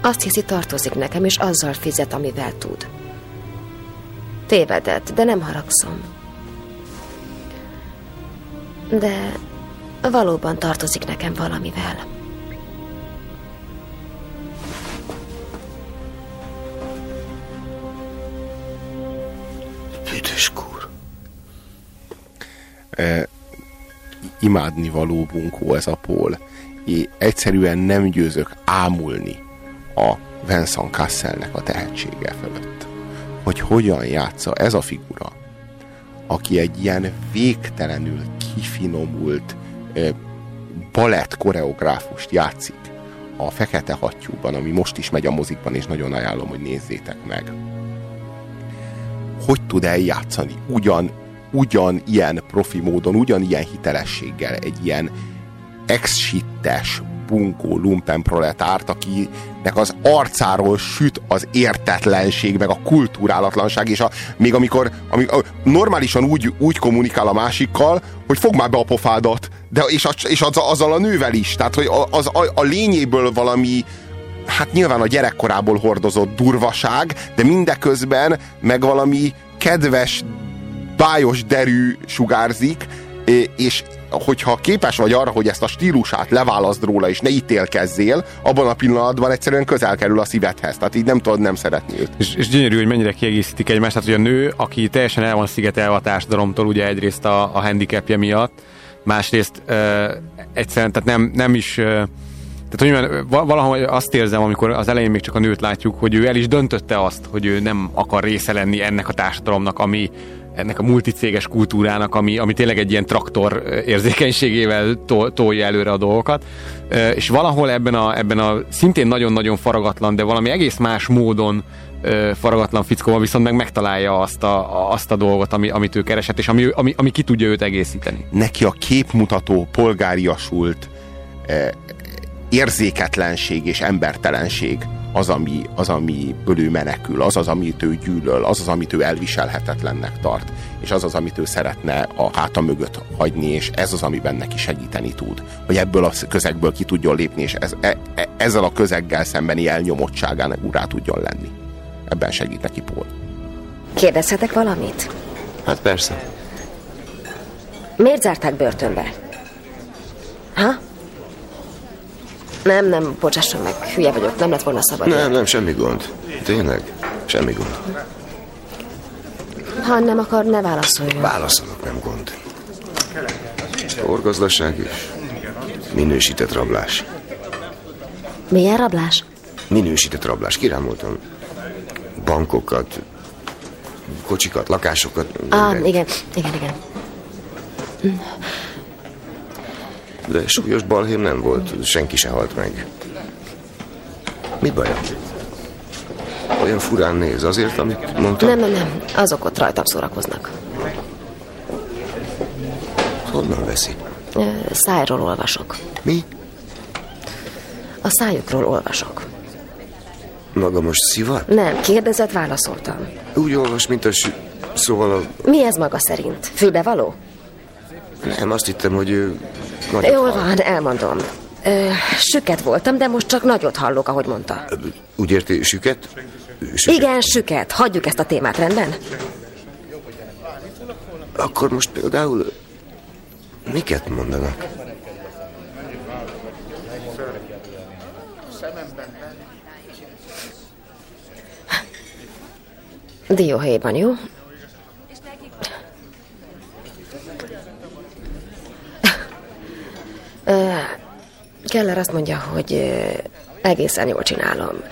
Azt hiszi, tartozik nekem, és azzal fizet, amivel tud. Tévedett, de nem haragszom. De valóban tartozik nekem valamivel. Büdös kur. E, imádni való bunkó ez a Paul. É, egyszerűen nem győzök ámulni a Vincent Kasselnek a tehetsége fölött. Hogy hogyan játsza ez a figura, aki egy ilyen végtelenül kifinomult balett koreográfust játszik a Fekete Hattyúban, ami most is megy a mozikban, és nagyon ajánlom, hogy nézzétek meg. Hogy tud eljátszani ugyan, ugyan ilyen profi módon, ugyan ilyen hitelességgel egy ilyen ex bunkó lumpen proletárt, akinek az arcáról süt az értetlenség, meg a kultúrálatlanság, és a, még amikor, amikor normálisan úgy, úgy kommunikál a másikkal, hogy fog már be a pofádat, de, és, a, és az, azzal a nővel is, tehát hogy az, a, a lényéből valami, hát nyilván a gyerekkorából hordozott durvaság, de mindeközben meg valami kedves, bájos derű sugárzik, és hogyha képes vagy arra, hogy ezt a stílusát leválaszd róla, és ne ítélkezzél, abban a pillanatban egyszerűen közel kerül a szívedhez. Tehát így nem tudod nem szeretni őt. És, és gyönyörű, hogy mennyire kiegészítik egymást. Tehát, hogy a nő, aki teljesen el van szigetelve a társadalomtól, ugye egyrészt a, a handicapje miatt, másrészt uh, egyszerűen, tehát nem, nem is uh, Tehát, hogy mondjam, va- valahogy azt érzem, amikor az elején még csak a nőt látjuk, hogy ő el is döntötte azt, hogy ő nem akar része lenni ennek a társadalomnak, ami ennek a multicéges kultúrának, ami, ami tényleg egy ilyen traktor érzékenységével to- tolja előre a dolgokat. És valahol ebben a, ebben a szintén nagyon-nagyon faragatlan, de valami egész más módon faragatlan fickóban viszont meg megtalálja azt a, azt a dolgot, ami, amit ő keresett, és ami, ami, ami ki tudja őt egészíteni. Neki a képmutató, polgáriasult eh, érzéketlenség és embertelenség az, ami, az, amiből ő menekül, az az, amit ő gyűlöl, az az, amit ő elviselhetetlennek tart, és az az, amit ő szeretne a háta mögött hagyni, és ez az, amiben neki segíteni tud, hogy ebből a közegből ki tudjon lépni, és ez, e, e, ezzel a közeggel szembeni elnyomottságán urá tudjon lenni. Ebben segít neki Paul. Kérdezhetek valamit? Hát persze. Miért zárták börtönbe? Ha? Nem, nem, bocsásson meg, hülye vagyok, nem lett volna szabad. Nem, nem, semmi gond. Tényleg? Semmi gond. Ha nem akar, ne válaszoljon. Válaszolok, nem gond. Orgazdaság és minősített rablás. Milyen rablás? Minősített rablás. Kirámoltam bankokat, kocsikat, lakásokat. Ah, igen, igen, igen. De súlyos balhém nem volt, senki se halt meg. Mi baj? Olyan furán néz, azért, amit mondtam? Nem, nem, nem, azok ott rajtam szórakoznak. Honnan veszi? Szájról olvasok. Mi? A szájukról olvasok. Maga most szivat? Nem, kérdezett, válaszoltam. Úgy olvas, mint a. Szóval a... Mi ez maga szerint? Fülbevaló? Nem, azt hittem, hogy ő... Jól hall. van, elmondom. Ö, süket voltam, de most csak nagyot hallok, ahogy mondta. Úgy érti, süket? süket? Igen, süket. Hagyjuk ezt a témát, rendben? Akkor most például... Miket mondanak? Dióhéjban, jó? Keller azt mondja, hogy egészen jól csinálom.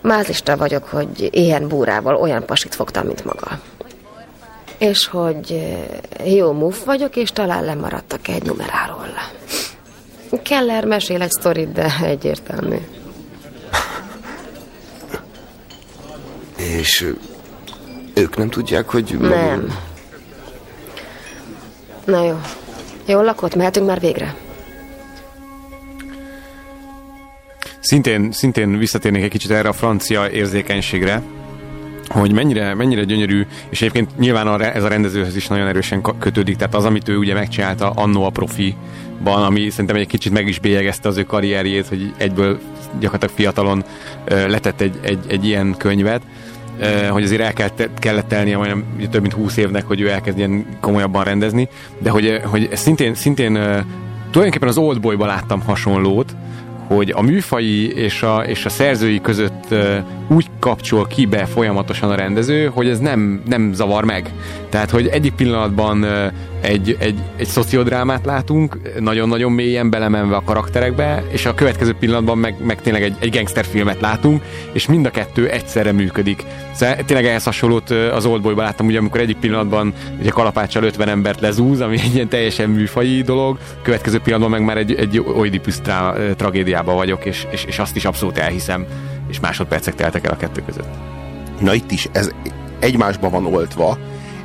Mázlista vagyok, hogy ilyen búrával olyan pasit fogtam, mint maga. És hogy jó muff vagyok, és talán lemaradtak egy numeráról. Keller mesél egy sztorit, de egyértelmű. És ők nem tudják, hogy... Nem. Na jó. Jól lakott, mehetünk már végre. Szintén, szintén visszatérnék egy kicsit erre a francia érzékenységre, hogy mennyire, mennyire gyönyörű, és egyébként nyilván a, ez a rendezőhöz is nagyon erősen kötődik, tehát az, amit ő ugye megcsinálta annó a profiban, ami szerintem egy kicsit meg is bélyegezte az ő karrierjét, hogy egyből gyakorlatilag fiatalon letett egy, egy, egy ilyen könyvet, hogy azért el kellett, kellett telnie majdnem több mint 20 évnek, hogy ő elkezdjen komolyabban rendezni, de hogy, hogy szintén, szintén tulajdonképpen az Oldboyba láttam hasonlót, hogy a műfai és a, és a szerzői között úgy kapcsol ki be folyamatosan a rendező, hogy ez nem, nem zavar meg. Tehát, hogy egyik pillanatban egy, egy, egy szociodrámát látunk, nagyon-nagyon mélyen belemenve a karakterekbe, és a következő pillanatban meg, meg tényleg egy, egy gangsterfilmet látunk, és mind a kettő egyszerre működik. Szóval tényleg ehhez hasonlót az Oldboyban láttam, ugye amikor egyik pillanatban ugye kalapáccsal 50 embert lezúz, ami egy ilyen teljesen műfai dolog, következő pillanatban meg már egy, egy Oedipus tra- tragédiában vagyok, és, és, és azt is abszolút elhiszem, és másodpercek teltek el a kettő között. Na itt is ez egymásba van oltva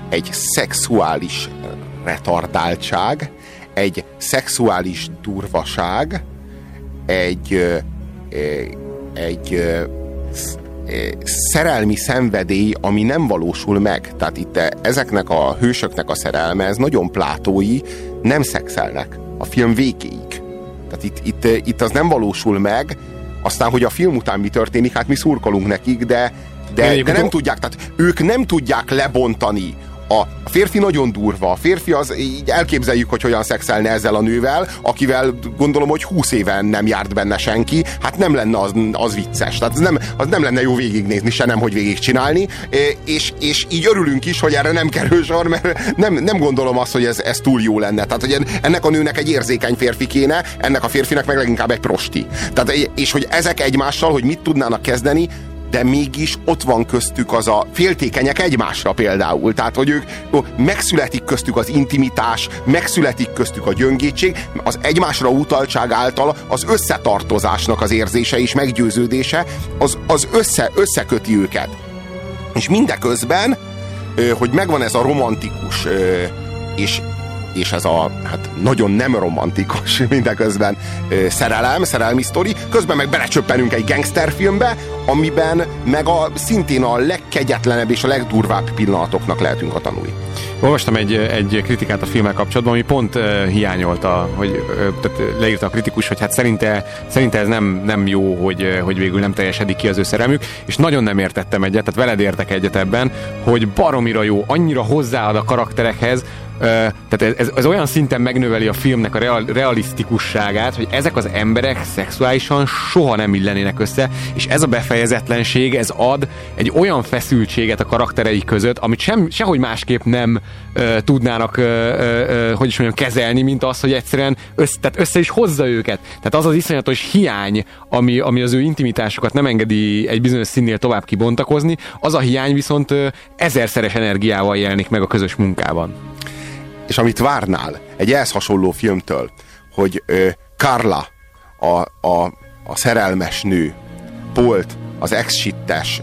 egy szexuális retardáltság, egy szexuális durvaság, egy, egy szerelmi szenvedély, ami nem valósul meg. Tehát itt ezeknek a hősöknek a szerelme, ez nagyon plátói, nem szexelnek a film végéig. Tehát itt, itt, itt az nem valósul meg, aztán, hogy a film után mi történik, hát mi szurkolunk nekik, de, de, de nem tudják, tehát ők nem tudják lebontani a férfi nagyon durva. A férfi az, így elképzeljük, hogy hogyan szexelne ezzel a nővel, akivel gondolom, hogy 20 éven nem járt benne senki, hát nem lenne az, az vicces. Tehát az nem, az nem lenne jó végignézni, se nem, hogy végigcsinálni, és, és így örülünk is, hogy erre nem kerül sor, mert nem, nem gondolom azt, hogy ez, ez túl jó lenne. Tehát, hogy ennek a nőnek egy érzékeny férfi kéne, ennek a férfinek meg leginkább egy prosti. Tehát, és hogy ezek egymással, hogy mit tudnának kezdeni, de mégis ott van köztük az a féltékenyek egymásra például. Tehát, hogy ők megszületik köztük az intimitás, megszületik köztük a gyöngétség, az egymásra utaltság által az összetartozásnak az érzése és meggyőződése, az, az össze, összeköti őket. És mindeközben, hogy megvan ez a romantikus és és ez a hát nagyon nem romantikus (laughs) mindeközben szerelem, szerelmi sztori, közben meg belecsöppenünk egy gangsterfilmbe, amiben meg a szintén a legkegyetlenebb és a legdurvább pillanatoknak lehetünk a tanulni. Olvastam egy, egy kritikát a filmmel kapcsolatban, ami pont uh, hiányolta, hogy uh, tehát leírta a kritikus, hogy hát szerinte, szerinte ez nem, nem jó, hogy, hogy végül nem teljesedik ki az ő szerelmük, és nagyon nem értettem egyet, tehát veled értek egyet ebben, hogy baromira jó, annyira hozzáad a karakterekhez, tehát ez, ez, ez olyan szinten megnöveli a filmnek a real, realisztikusságát, hogy ezek az emberek szexuálisan soha nem illenének össze, és ez a befejezetlenség, ez ad egy olyan feszültséget a karakterei között, amit sem, sehogy másképp nem uh, tudnának, uh, uh, hogy is mondjam, kezelni, mint az, hogy egyszerűen össze, tehát össze is hozza őket. Tehát az az iszonyatos hiány, ami, ami az ő intimitásokat nem engedi egy bizonyos színnél tovább kibontakozni, az a hiány viszont uh, ezerszeres energiával jelenik meg a közös munkában és amit várnál egy ehhez hasonló filmtől, hogy ö, Carla, a, a, a szerelmes nő, Polt, az ex-sittes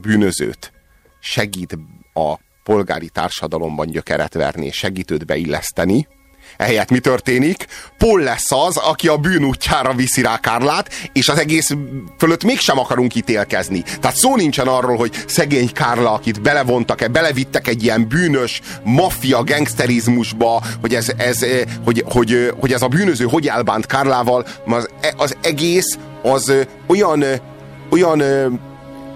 bűnözőt segít a polgári társadalomban gyökeret verni, segít őt beilleszteni, Ehelyett mi történik? Paul lesz az, aki a bűn útjára viszi rá Kárlát, és az egész fölött mégsem akarunk ítélkezni. Tehát szó nincsen arról, hogy szegény Kárla, akit belevontak, belevittek egy ilyen bűnös maffia gangsterizmusba, hogy ez, ez, eh, hogy, hogy, hogy ez a bűnöző hogy elbánt Kárlával, az, az egész az eh, olyan eh, olyan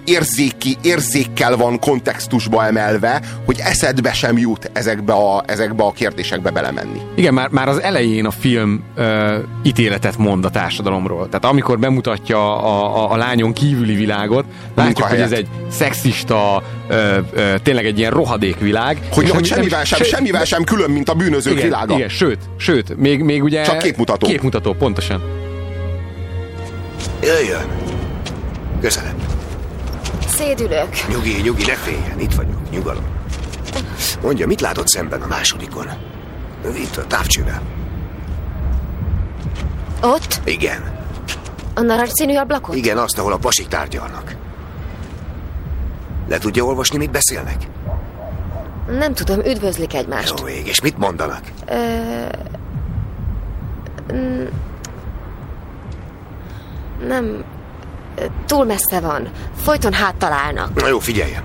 érzéki, érzékkel van kontextusba emelve, hogy eszedbe sem jut ezekbe a, ezekbe a kérdésekbe belemenni. Igen, már, már az elején a film ö, ítéletet mond a társadalomról. Tehát amikor bemutatja a, a, a lányon kívüli világot, látjuk, hogy ez egy szexista, ö, ö, tényleg egy ilyen rohadék világ. Hogy, hogy semmivel, sem, semmivel sem külön, mint a bűnözők igen, világa. Igen, sőt, sőt, még, még ugye... Csak képmutató. Képmutató, pontosan. Jöjjön! Köszönöm. Szédülök. Nyugi, nyugi, ne féljen, itt vagyok, nyugalom. Mondja, mit látott szemben a másodikon? Itt a távcsővel. Ott? Igen. A narancsszínű ablakot? Igen, azt, ahol a pasik tárgyalnak. Le tudja olvasni, mit beszélnek? Nem tudom, üdvözlik egymást. Jó ég, és mit mondanak? Ö... Nem, túl messze van. Folyton háttalálnak. Na jó, figyeljem.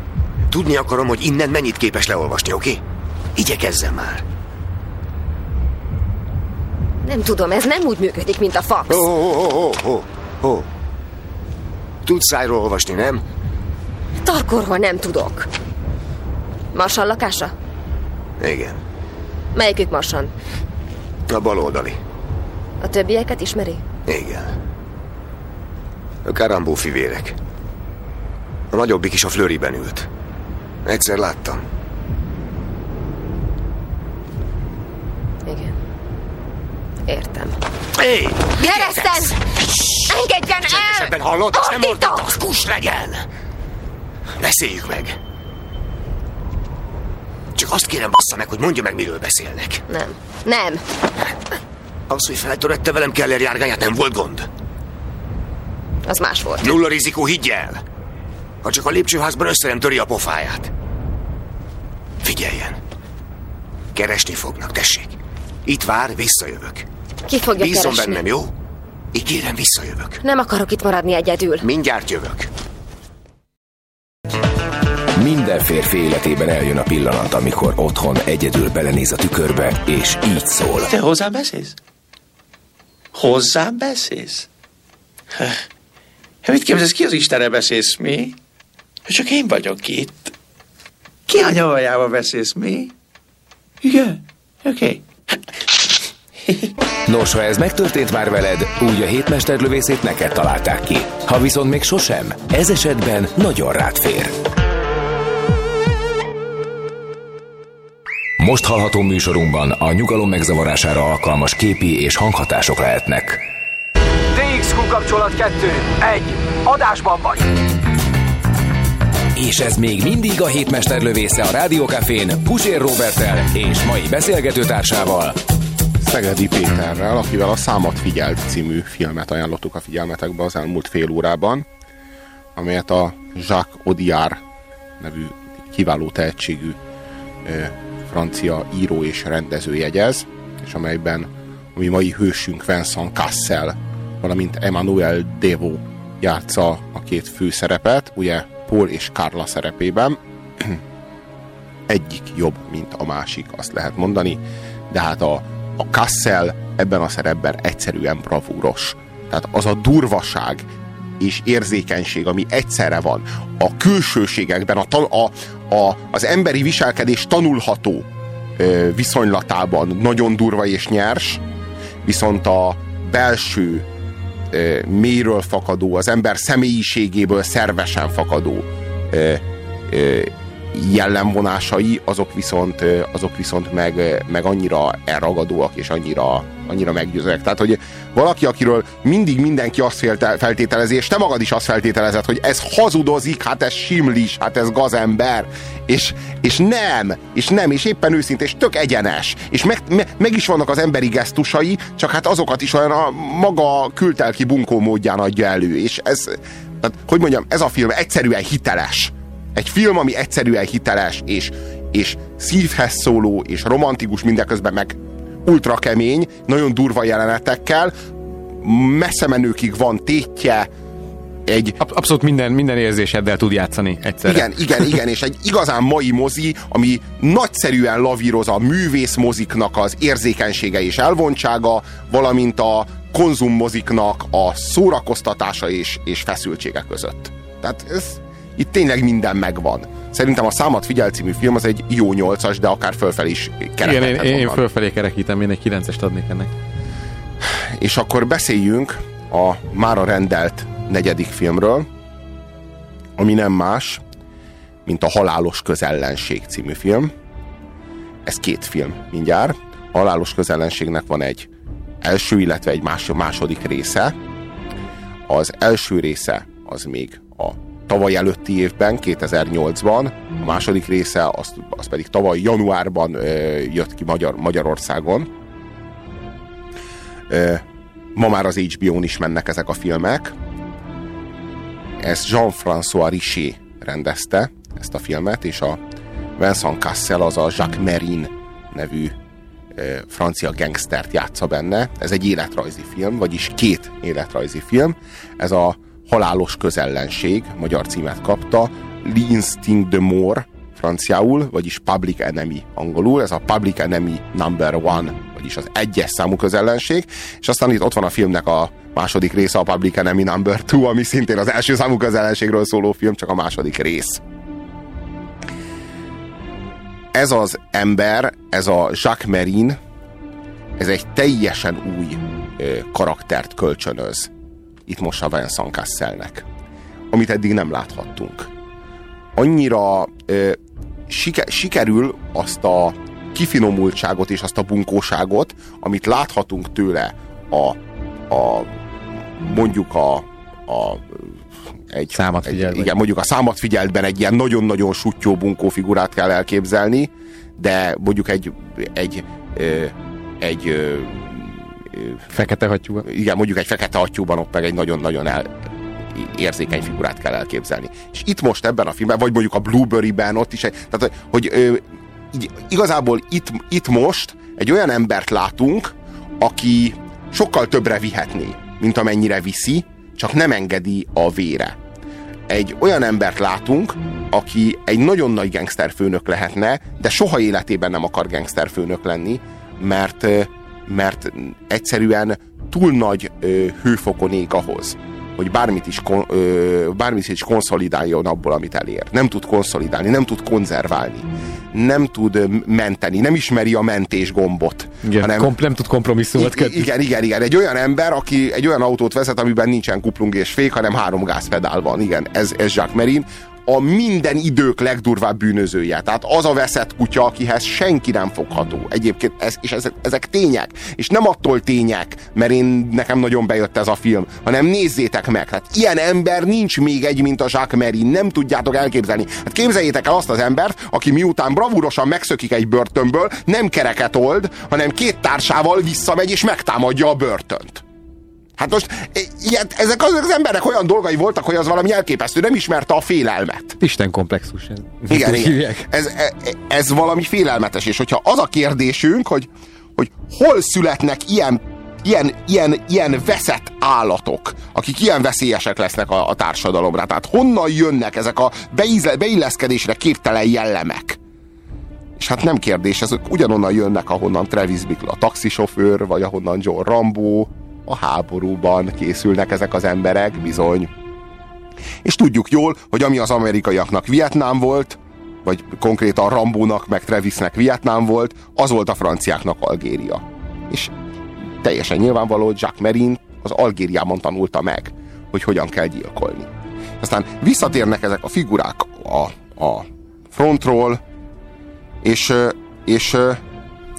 Tudni akarom, hogy innen mennyit képes leolvasni, oké? Okay? Igyekezzen már. Nem tudom, ez nem úgy működik, mint a fax. Ó, ó, ó, ó, ó. Tudsz szájról olvasni, nem? Tarkorról nem tudok. Marsan lakása? Igen. Melyikük Marsan? A baloldali. A többieket ismeri? Igen. Karambó fivérek. A nagyobbik is a flöriben ült. Egyszer láttam. Igen. Értem. Hé! Hey, Kereszten! Engedjen el! Csendesebben hallod? Ezt nem mondtad, az kus legyen! Beszéljük meg! Csak azt kérem bassza meg, hogy mondja meg, miről beszélnek. Nem. Nem. Az, hogy feltörette velem Keller járgányát, nem volt gond. Az más volt. Nulla rizikó, higgy el! Ha csak a lépcsőházban össze nem töri a pofáját. Figyeljen! Keresni fognak, tessék. Itt vár, visszajövök. Ki fogja Bízom keresni? bennem, jó? Ígérem, visszajövök. Nem akarok itt maradni egyedül. Mindjárt jövök. Minden férfi életében eljön a pillanat, amikor otthon egyedül belenéz a tükörbe, és így szól. Te hozzám beszélsz? Hozzám beszélsz? Hát mit képzelsz, ki az Istenre beszélsz, mi? Csak én vagyok itt. Ki a nyavajába beszélsz, mi? Igen, oké. Okay. Nos, ha ez megtörtént már veled, úgy a hétmesterlövészét neked találták ki. Ha viszont még sosem, ez esetben nagyon rád fér. Most hallható műsorunkban a nyugalom megzavarására alkalmas képi és hanghatások lehetnek. DXQ kapcsolat 2. 1. Adásban vagy. És ez még mindig a hétmester lövésze a Rádiókafén Pusér Robertel és mai beszélgetőtársával Szegedi Péterrel, akivel a Számat figyelt című filmet ajánlottuk a figyelmetekbe az elmúlt fél órában, amelyet a Jacques Audiard nevű kiváló tehetségű francia író és rendező jegyez, és amelyben a mi mai hősünk Vincent Cassel, valamint Emmanuel Devo játsza a két főszerepet, ugye Paul és Carla szerepében. (clears throat) Egyik jobb, mint a másik, azt lehet mondani, de hát a, a Cassel ebben a szerepben egyszerűen bravúros. Tehát az a durvaság és érzékenység, ami egyszerre van, a külsőségekben, a, a, a, az emberi viselkedés tanulható ö, viszonylatában nagyon durva és nyers, viszont a belső ö, mélyről fakadó, az ember személyiségéből szervesen fakadó jellemvonásai, azok viszont, azok viszont meg, meg annyira elragadóak, és annyira, annyira meggyőzőek. Tehát, hogy valaki, akiről mindig mindenki azt feltételezi, és te magad is azt feltételezed, hogy ez hazudozik, hát ez simlis, hát ez gazember, és, és nem, és nem, és éppen őszinte, és tök egyenes, és meg, me, meg is vannak az emberi gesztusai, csak hát azokat is olyan a maga kültelki bunkó módján adja elő, és ez, tehát, hogy mondjam, ez a film egyszerűen hiteles egy film, ami egyszerűen hiteles, és, és szívhez szóló, és romantikus, mindeközben meg ultra kemény, nagyon durva jelenetekkel, messze menőkig van tétje, egy... Abszolút minden, minden érzéseddel tud játszani egyszerre. Igen, igen, igen, és egy igazán mai mozi, ami nagyszerűen lavíroz a művész moziknak az érzékenysége és elvontsága, valamint a konzummoziknak a szórakoztatása és, és feszültsége között. Tehát ez itt tényleg minden megvan. Szerintem a Számat Figyel című film az egy jó nyolcas, de akár fölfelé is kerekíthet. Igen, én, én fölfelé kerekítem, én egy kilencest adnék ennek. És akkor beszéljünk a mára rendelt negyedik filmről, ami nem más, mint a Halálos közellenség című film. Ez két film mindjárt. A Halálos közellenségnek van egy első, illetve egy más, második része. Az első része az még a tavaly előtti évben, 2008-ban, a második része az, az pedig tavaly januárban ö, jött ki Magyar, Magyarországon. Ö, ma már az HBO-n is mennek ezek a filmek. Ezt Jean-François Richer rendezte, ezt a filmet, és a Vincent Cassel, az a Jacques Merin nevű francia gangstert játsza benne. Ez egy életrajzi film, vagyis két életrajzi film. Ez a Halálos közellenség, magyar címet kapta, L'Instinct de Mort, franciául, vagyis Public Enemy angolul, ez a Public Enemy Number One, vagyis az egyes számú közellenség, és aztán itt ott van a filmnek a második része, a Public Enemy Number Two, ami szintén az első számú közellenségről szóló film, csak a második rész. Ez az ember, ez a Jacques Merin, ez egy teljesen új karaktert kölcsönöz itt most a Vincent Casselnek, amit eddig nem láthattunk. Annyira ö, siker, sikerül azt a kifinomultságot és azt a bunkóságot, amit láthatunk tőle a, a mondjuk a, a egy, számat egy, igen, mondjuk a számat figyeltben egy ilyen nagyon-nagyon sutyó bunkó figurát kell elképzelni, de mondjuk egy egy, egy, egy Fekete hattyúban? Igen, mondjuk egy fekete hattyúban ott meg egy nagyon-nagyon el, érzékeny figurát kell elképzelni. És itt most ebben a filmben, vagy mondjuk a Blueberry-ben ott is, egy, tehát hogy ö, így, igazából itt, itt most egy olyan embert látunk, aki sokkal többre vihetné, mint amennyire viszi, csak nem engedi a vére. Egy olyan embert látunk, aki egy nagyon nagy gangsterfőnök lehetne, de soha életében nem akar gangsterfőnök lenni, mert mert egyszerűen túl nagy ö, hőfokon ég ahhoz, hogy bármit is, kon, ö, bármit is konszolidáljon abból, amit elér. Nem tud konszolidálni, nem tud konzerválni, nem tud menteni, nem ismeri a mentés gombot. Igen, hanem, kom- nem tud kompromisszumot kötni. Igen, igen, igen. Egy olyan ember, aki egy olyan autót vezet, amiben nincsen kuplung és fék, hanem három gázpedál van. Igen, ez, ez Jacques Merin a minden idők legdurvább bűnözője. Tehát az a veszett kutya, akihez senki nem fogható. Egyébként, ez, és ezek, ezek tények. És nem attól tények, mert én nekem nagyon bejött ez a film, hanem nézzétek meg. Hát ilyen ember nincs még egy, mint a Jacques Merin. Nem tudjátok elképzelni. Hát képzeljétek el azt az embert, aki miután bravúrosan megszökik egy börtönből, nem kereket old, hanem két társával visszamegy és megtámadja a börtönt. Hát most ilyet, ezek az, az emberek olyan dolgai voltak, hogy az valami elképesztő, nem ismerte a félelmet. Isten komplexus. Ez, igen, igen. Ez, ez, valami félelmetes, és hogyha az a kérdésünk, hogy, hogy hol születnek ilyen, ilyen, ilyen, ilyen veszett állatok, akik ilyen veszélyesek lesznek a, a társadalomra, tehát honnan jönnek ezek a beízle, beilleszkedésre képtelen jellemek? És hát nem kérdés, ezek ugyanonnan jönnek, ahonnan Travis Bickle a taxisofőr, vagy ahonnan John Rambo, a háborúban készülnek ezek az emberek, bizony. És tudjuk jól, hogy ami az amerikaiaknak Vietnám volt, vagy konkrétan Rambónak, meg Travisnek Vietnám volt, az volt a franciáknak Algéria. És teljesen nyilvánvaló, hogy Jacques Merin az Algériában tanulta meg, hogy hogyan kell gyilkolni. Aztán visszatérnek ezek a figurák a, a frontról, és, és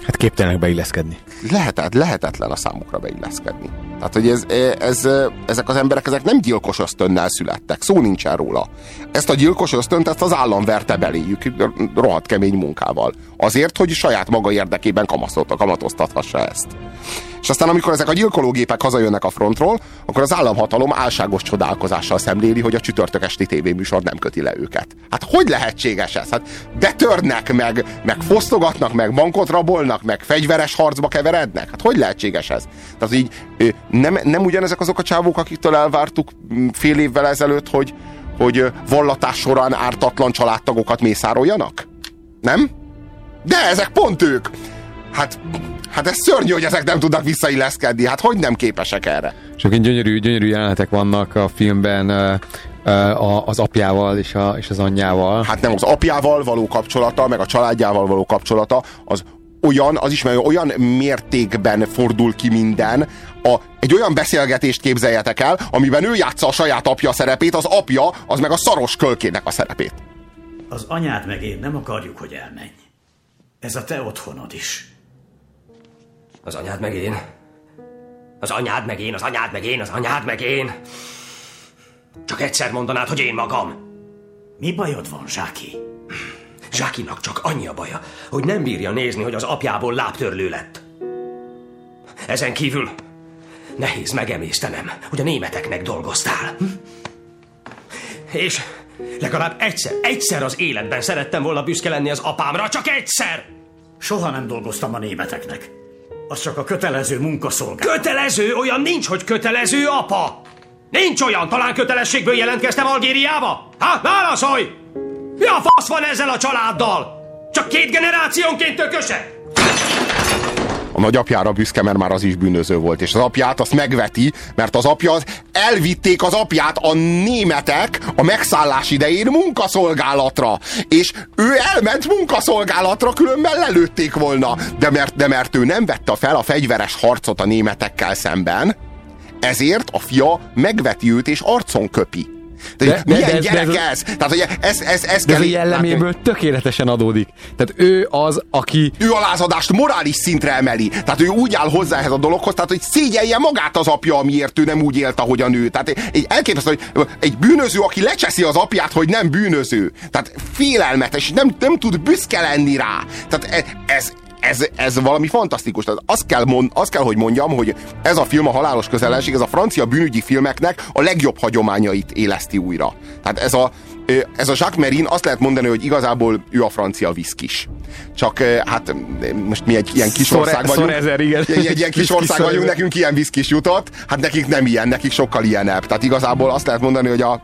Hát képtelenek beilleszkedni. Lehetet, lehetetlen a számukra beilleszkedni. Tehát, hogy ez, ez, ezek az emberek ezek nem gyilkos ösztönnel születtek, szó nincsen róla. Ezt a gyilkos ösztönt, ezt az állam verte beléjük rohadt kemény munkával. Azért, hogy saját maga érdekében kamatoztathassa ezt. És aztán, amikor ezek a gyilkológépek hazajönnek a frontról, akkor az államhatalom álságos csodálkozással szemléli, hogy a csütörtök esti tévéműsor nem köti le őket. Hát hogy lehetséges ez? Hát betörnek meg, meg fosztogatnak, meg bankot rabolnak, meg fegyveres harcba keverednek? Hát hogy lehetséges ez? Tehát így nem, nem ugyanezek azok a csávók, akiktől elvártuk fél évvel ezelőtt, hogy, hogy vallatás során ártatlan családtagokat mészároljanak? Nem? De ezek pont ők! Hát Hát ez szörnyű, hogy ezek nem tudnak visszailleszkedni. Hát hogy nem képesek erre? Csak egy gyönyörű, gyönyörű jelenetek vannak a filmben az apjával és, a, és az anyjával. Hát nem, az apjával való kapcsolata, meg a családjával való kapcsolata, az olyan, az is olyan mértékben fordul ki minden, a, egy olyan beszélgetést képzeljetek el, amiben ő játsza a saját apja szerepét, az apja, az meg a szaros kölkének a szerepét. Az anyád meg én nem akarjuk, hogy elmenj. Ez a te otthonod is. Az anyád meg én. Az anyád meg én, az anyád meg én, az anyád meg én. Csak egyszer mondanád, hogy én magam. Mi bajod van, Zsáki? Zsákinak csak annyi a baja, hogy nem bírja nézni, hogy az apjából lábtörlő lett. Ezen kívül nehéz megemésztenem, hogy a németeknek dolgoztál. Hm? És legalább egyszer, egyszer az életben szerettem volna büszke lenni az apámra, csak egyszer! Soha nem dolgoztam a németeknek. Az csak a kötelező munkaszolgálat. Kötelező? Olyan nincs, hogy kötelező, apa! Nincs olyan, talán kötelességből jelentkeztem Algériába? Hát válaszolj! Mi a fasz van ezzel a családdal? Csak két generációnként tököse? a nagyapjára büszke, mert már az is bűnöző volt, és az apját azt megveti, mert az apja, az, elvitték az apját a németek a megszállás idején munkaszolgálatra, és ő elment munkaszolgálatra, különben lelőtték volna, de mert, de mert ő nem vette fel a fegyveres harcot a németekkel szemben, ezért a fia megveti őt és arcon köpi. De, de, milyen de, de, gyerek de ez, ez? Tehát, hogy ez, ez, ez de kell ez jelleméből látni. tökéletesen adódik. Tehát ő az, aki... Ő a lázadást morális szintre emeli. Tehát ő úgy áll hozzá ehhez a dologhoz, tehát hogy szégyelje magát az apja, amiért ő nem úgy élt, ahogy a nő. Tehát egy elképesztő, hogy egy bűnöző, aki lecseszi az apját, hogy nem bűnöző. Tehát félelmetes, nem, nem tud büszke lenni rá. Tehát ez, ez, ez valami fantasztikus. Tehát azt kell, mond, azt kell, hogy mondjam, hogy ez a film, a Halálos Közellenség, ez a francia bűnügyi filmeknek a legjobb hagyományait éleszti újra. Tehát ez a, ez a Jacques Merin azt lehet mondani, hogy igazából ő a francia viszkis. Csak hát most mi egy ilyen kis ország vagyunk. Ezer, igen. Egy, egy ilyen kis ország vagyunk, nekünk ilyen viszkis jutott, hát nekik nem ilyen, nekik sokkal ilyenebb. Tehát igazából azt lehet mondani, hogy a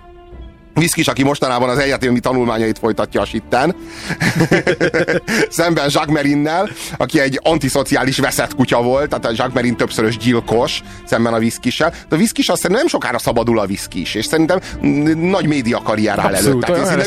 Viszkis, aki mostanában az egyetemi tanulmányait folytatja a sitten, (laughs) szemben Jacques Merinnel, aki egy antiszociális veszett kutya volt, tehát a Jacques Merin többszörös gyilkos, szemben a Viszkissel. De a Viszkis azt szerintem nem sokára szabadul a Viszkis, és szerintem nagy média karrier áll előtt. olyan lesz,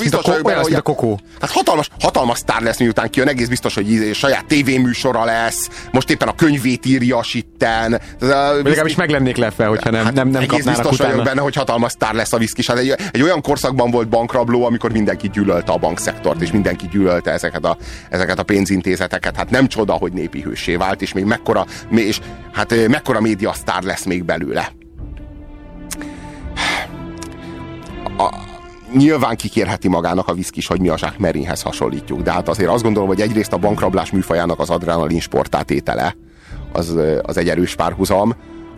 a kokó. Hát hatalmas, hatalmas sztár lesz, miután kijön, egész biztos, hogy íz- saját tévéműsora lesz, most éppen a könyvét írja a sitten. Legalábbis meg lennék lepve, hogyha nem, nem, nem egész kapnának biztos utána. vagyok benne, hogy hatalmas sztár lesz a viszkis. Hát egy, egy olyan korszakban volt bankrabló, amikor mindenki gyűlölte a bankszektort, és mindenki gyűlölte ezeket a, ezeket a pénzintézeteket. Hát nem csoda, hogy népi hősé vált, és még mekkora, és hát mekkora média sztár lesz még belőle. A, nyilván kikérheti magának a viszkis, hogy mi a Jacques Merinhez hasonlítjuk, de hát azért azt gondolom, hogy egyrészt a bankrablás műfajának az adrenalin sportátétele, az, az egy erős párhuzam,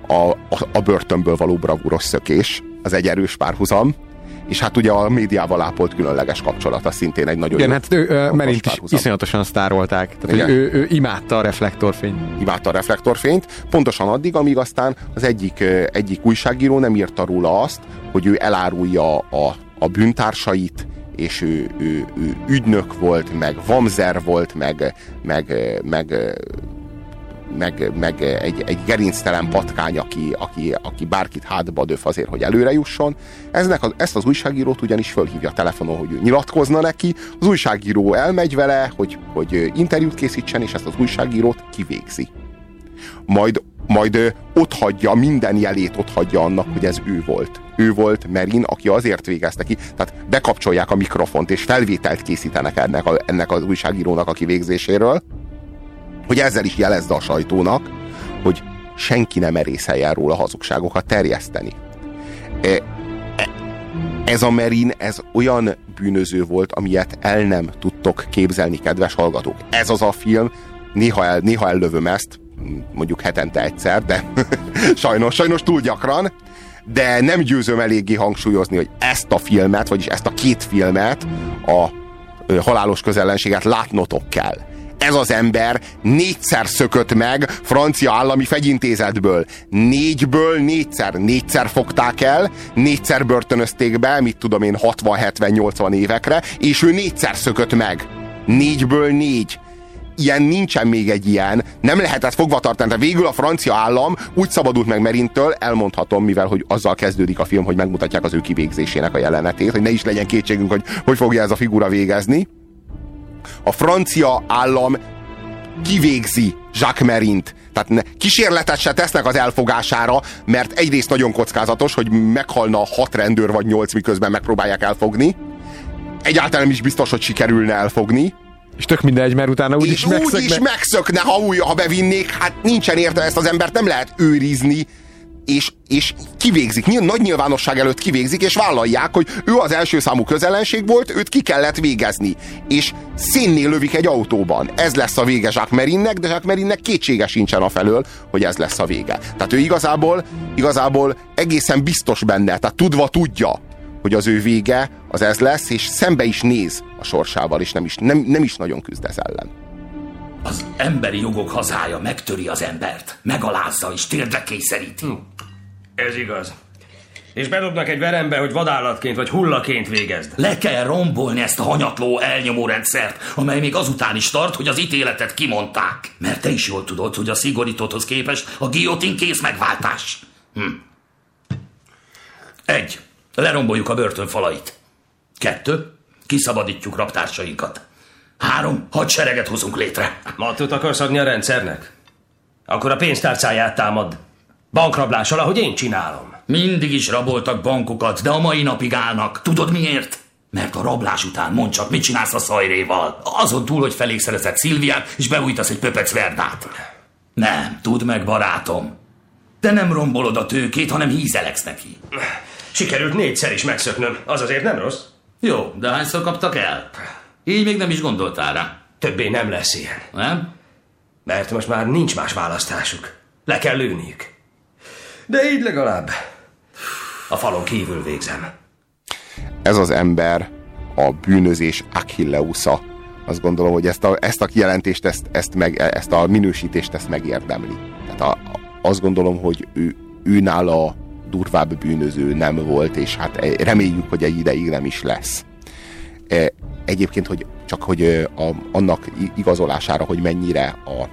a, a, a börtönből való bravúros szökés, az egy erős párhuzam, és hát ugye a médiával ápolt különleges kapcsolat, az szintén egy nagyon Igen, jó hát ő, Merint is iszonyatosan sztárolták. Tehát, Igen. hogy ő, ő, imádta a reflektorfényt. imádta a reflektorfényt, pontosan addig, amíg aztán az egyik, egyik újságíró nem írta róla azt, hogy ő elárulja a, a bűntársait, és ő, ő, ő ügynök volt, meg vamzer volt, meg, meg, meg, meg, meg egy, egy gerinctelen patkány, aki, aki, aki bárkit hátba döf azért, hogy előre jusson. Eznek az, ezt az újságírót ugyanis fölhívja a telefonon, hogy ő nyilatkozna neki, az újságíró elmegy vele, hogy, hogy interjút készítsen, és ezt az újságírót kivégzi. Majd, majd ott hagyja, minden jelét ott hagyja annak, hogy ez ő volt. Ő volt Merin, aki azért végezte ki, tehát bekapcsolják a mikrofont, és felvételt készítenek ennek, a, ennek az újságírónak a kivégzéséről, hogy ezzel is jelezze a sajtónak, hogy senki nem merészeljen róla hazugságokat terjeszteni. E, e, ez a Merin, ez olyan bűnöző volt, amilyet el nem tudtok képzelni, kedves hallgatók. Ez az a film, néha, el, néha ellövöm ezt, mondjuk hetente egyszer, de (laughs) sajnos, sajnos túl gyakran, de nem győzöm eléggé hangsúlyozni, hogy ezt a filmet, vagyis ezt a két filmet, a halálos közellenséget látnotok kell. Ez az ember négyszer szökött meg francia állami fegyintézetből. Négyből négyszer. Négyszer fogták el, négyszer börtönözték be, mit tudom én, 60-70-80 évekre, és ő négyszer szökött meg. Négyből négy ilyen nincsen még egy ilyen, nem lehetett fogva tartani. Tehát végül a francia állam úgy szabadult meg Merintől, elmondhatom, mivel hogy azzal kezdődik a film, hogy megmutatják az ő kivégzésének a jelenetét, hogy ne is legyen kétségünk, hogy hogy fogja ez a figura végezni. A francia állam kivégzi Jacques Merint. Tehát ne, kísérletet se tesznek az elfogására, mert egyrészt nagyon kockázatos, hogy meghalna hat rendőr vagy nyolc, miközben megpróbálják elfogni. Egyáltalán nem is biztos, hogy sikerülne elfogni. És tök mindegy, mert utána úgy És is úgy megszökne. is megszökne, ha, új, ha bevinnék, hát nincsen értelme, ezt az embert nem lehet őrizni, és, és kivégzik, Nyilv- nagy nyilvánosság előtt kivégzik, és vállalják, hogy ő az első számú közellenség volt, őt ki kellett végezni. És szénnél lövik egy autóban. Ez lesz a vége Jacques Merinnek, de Jacques Merinnek kétsége sincsen a felől, hogy ez lesz a vége. Tehát ő igazából, igazából egészen biztos benne, tehát tudva tudja, hogy az ő vége az ez lesz, és szembe is néz a sorsával, és nem is, nem, nem is nagyon küzd ez ellen. Az emberi jogok hazája megtöri az embert, megalázza és térdre kényszeríti. Hm. Ez igaz. És bedobnak egy verembe, hogy vadállatként vagy hullaként végezd. Le kell rombolni ezt a hanyatló elnyomó rendszert, amely még azután is tart, hogy az ítéletet kimondták. Mert te is jól tudod, hogy a szigorítotthoz képest a guillotine kész megváltás. Hm. Egy. Leromboljuk a börtön falait. Kettő. Kiszabadítjuk raptársainkat. Három. Hadsereget hozunk létre. Mattot akarsz adni a rendszernek? Akkor a pénztárcáját támad. Bankrablással, ahogy én csinálom. Mindig is raboltak bankokat, de a mai napig állnak. Tudod miért? Mert a rablás után mondd csak, mit csinálsz a szajréval. Azon túl, hogy felékszerezett Szilviát, és beújtasz egy pöpec verdát. Nem, tudd meg, barátom. Te nem rombolod a tőkét, hanem hízeleksz neki. Sikerült négyszer is megszöknöm. Az azért nem rossz. Jó, de hányszor kaptak el? Így még nem is gondoltál rá. Többé nem lesz ilyen. Nem? Mert most már nincs más választásuk. Le kell lőniük. De így legalább. A falon kívül végzem. Ez az ember a bűnözés Achilleusza. Azt gondolom, hogy ezt a, ezt a kijelentést, ezt, ezt, meg, ezt a minősítést ezt megérdemli. Tehát a, azt gondolom, hogy ő, ő nála legdurvább bűnöző nem volt, és hát e, reméljük, hogy egy ideig nem is lesz. Egyébként, hogy csak hogy a, annak igazolására, hogy mennyire a,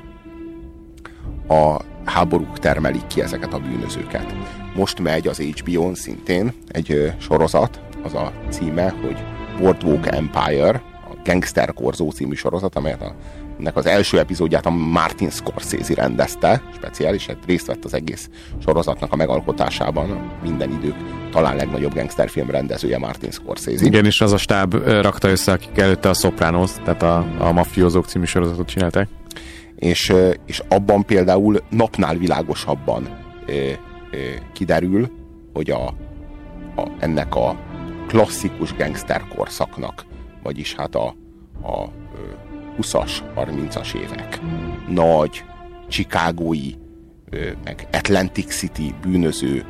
a háborúk termelik ki ezeket a bűnözőket. Most megy az HBO-n szintén egy sorozat, az a címe, hogy Boardwalk Empire, a Gangster Korzó című sorozat, amelyet a, ennek az első epizódját a Martin Scorsese rendezte, speciális, hát részt vett az egész sorozatnak a megalkotásában, minden idők talán legnagyobb gangsterfilm rendezője Martin Scorsese. Igen, és az a stáb rakta össze, akik előtte a Sopranos, tehát a, a Mafiózók című sorozatot csinálták. és, és abban például napnál világosabban ö, ö, kiderül, hogy a, a, ennek a klasszikus gangster korszaknak, vagyis hát a, a 20-as, 30-as évek nagy, chicagói, ö, meg Atlantic City bűnöző,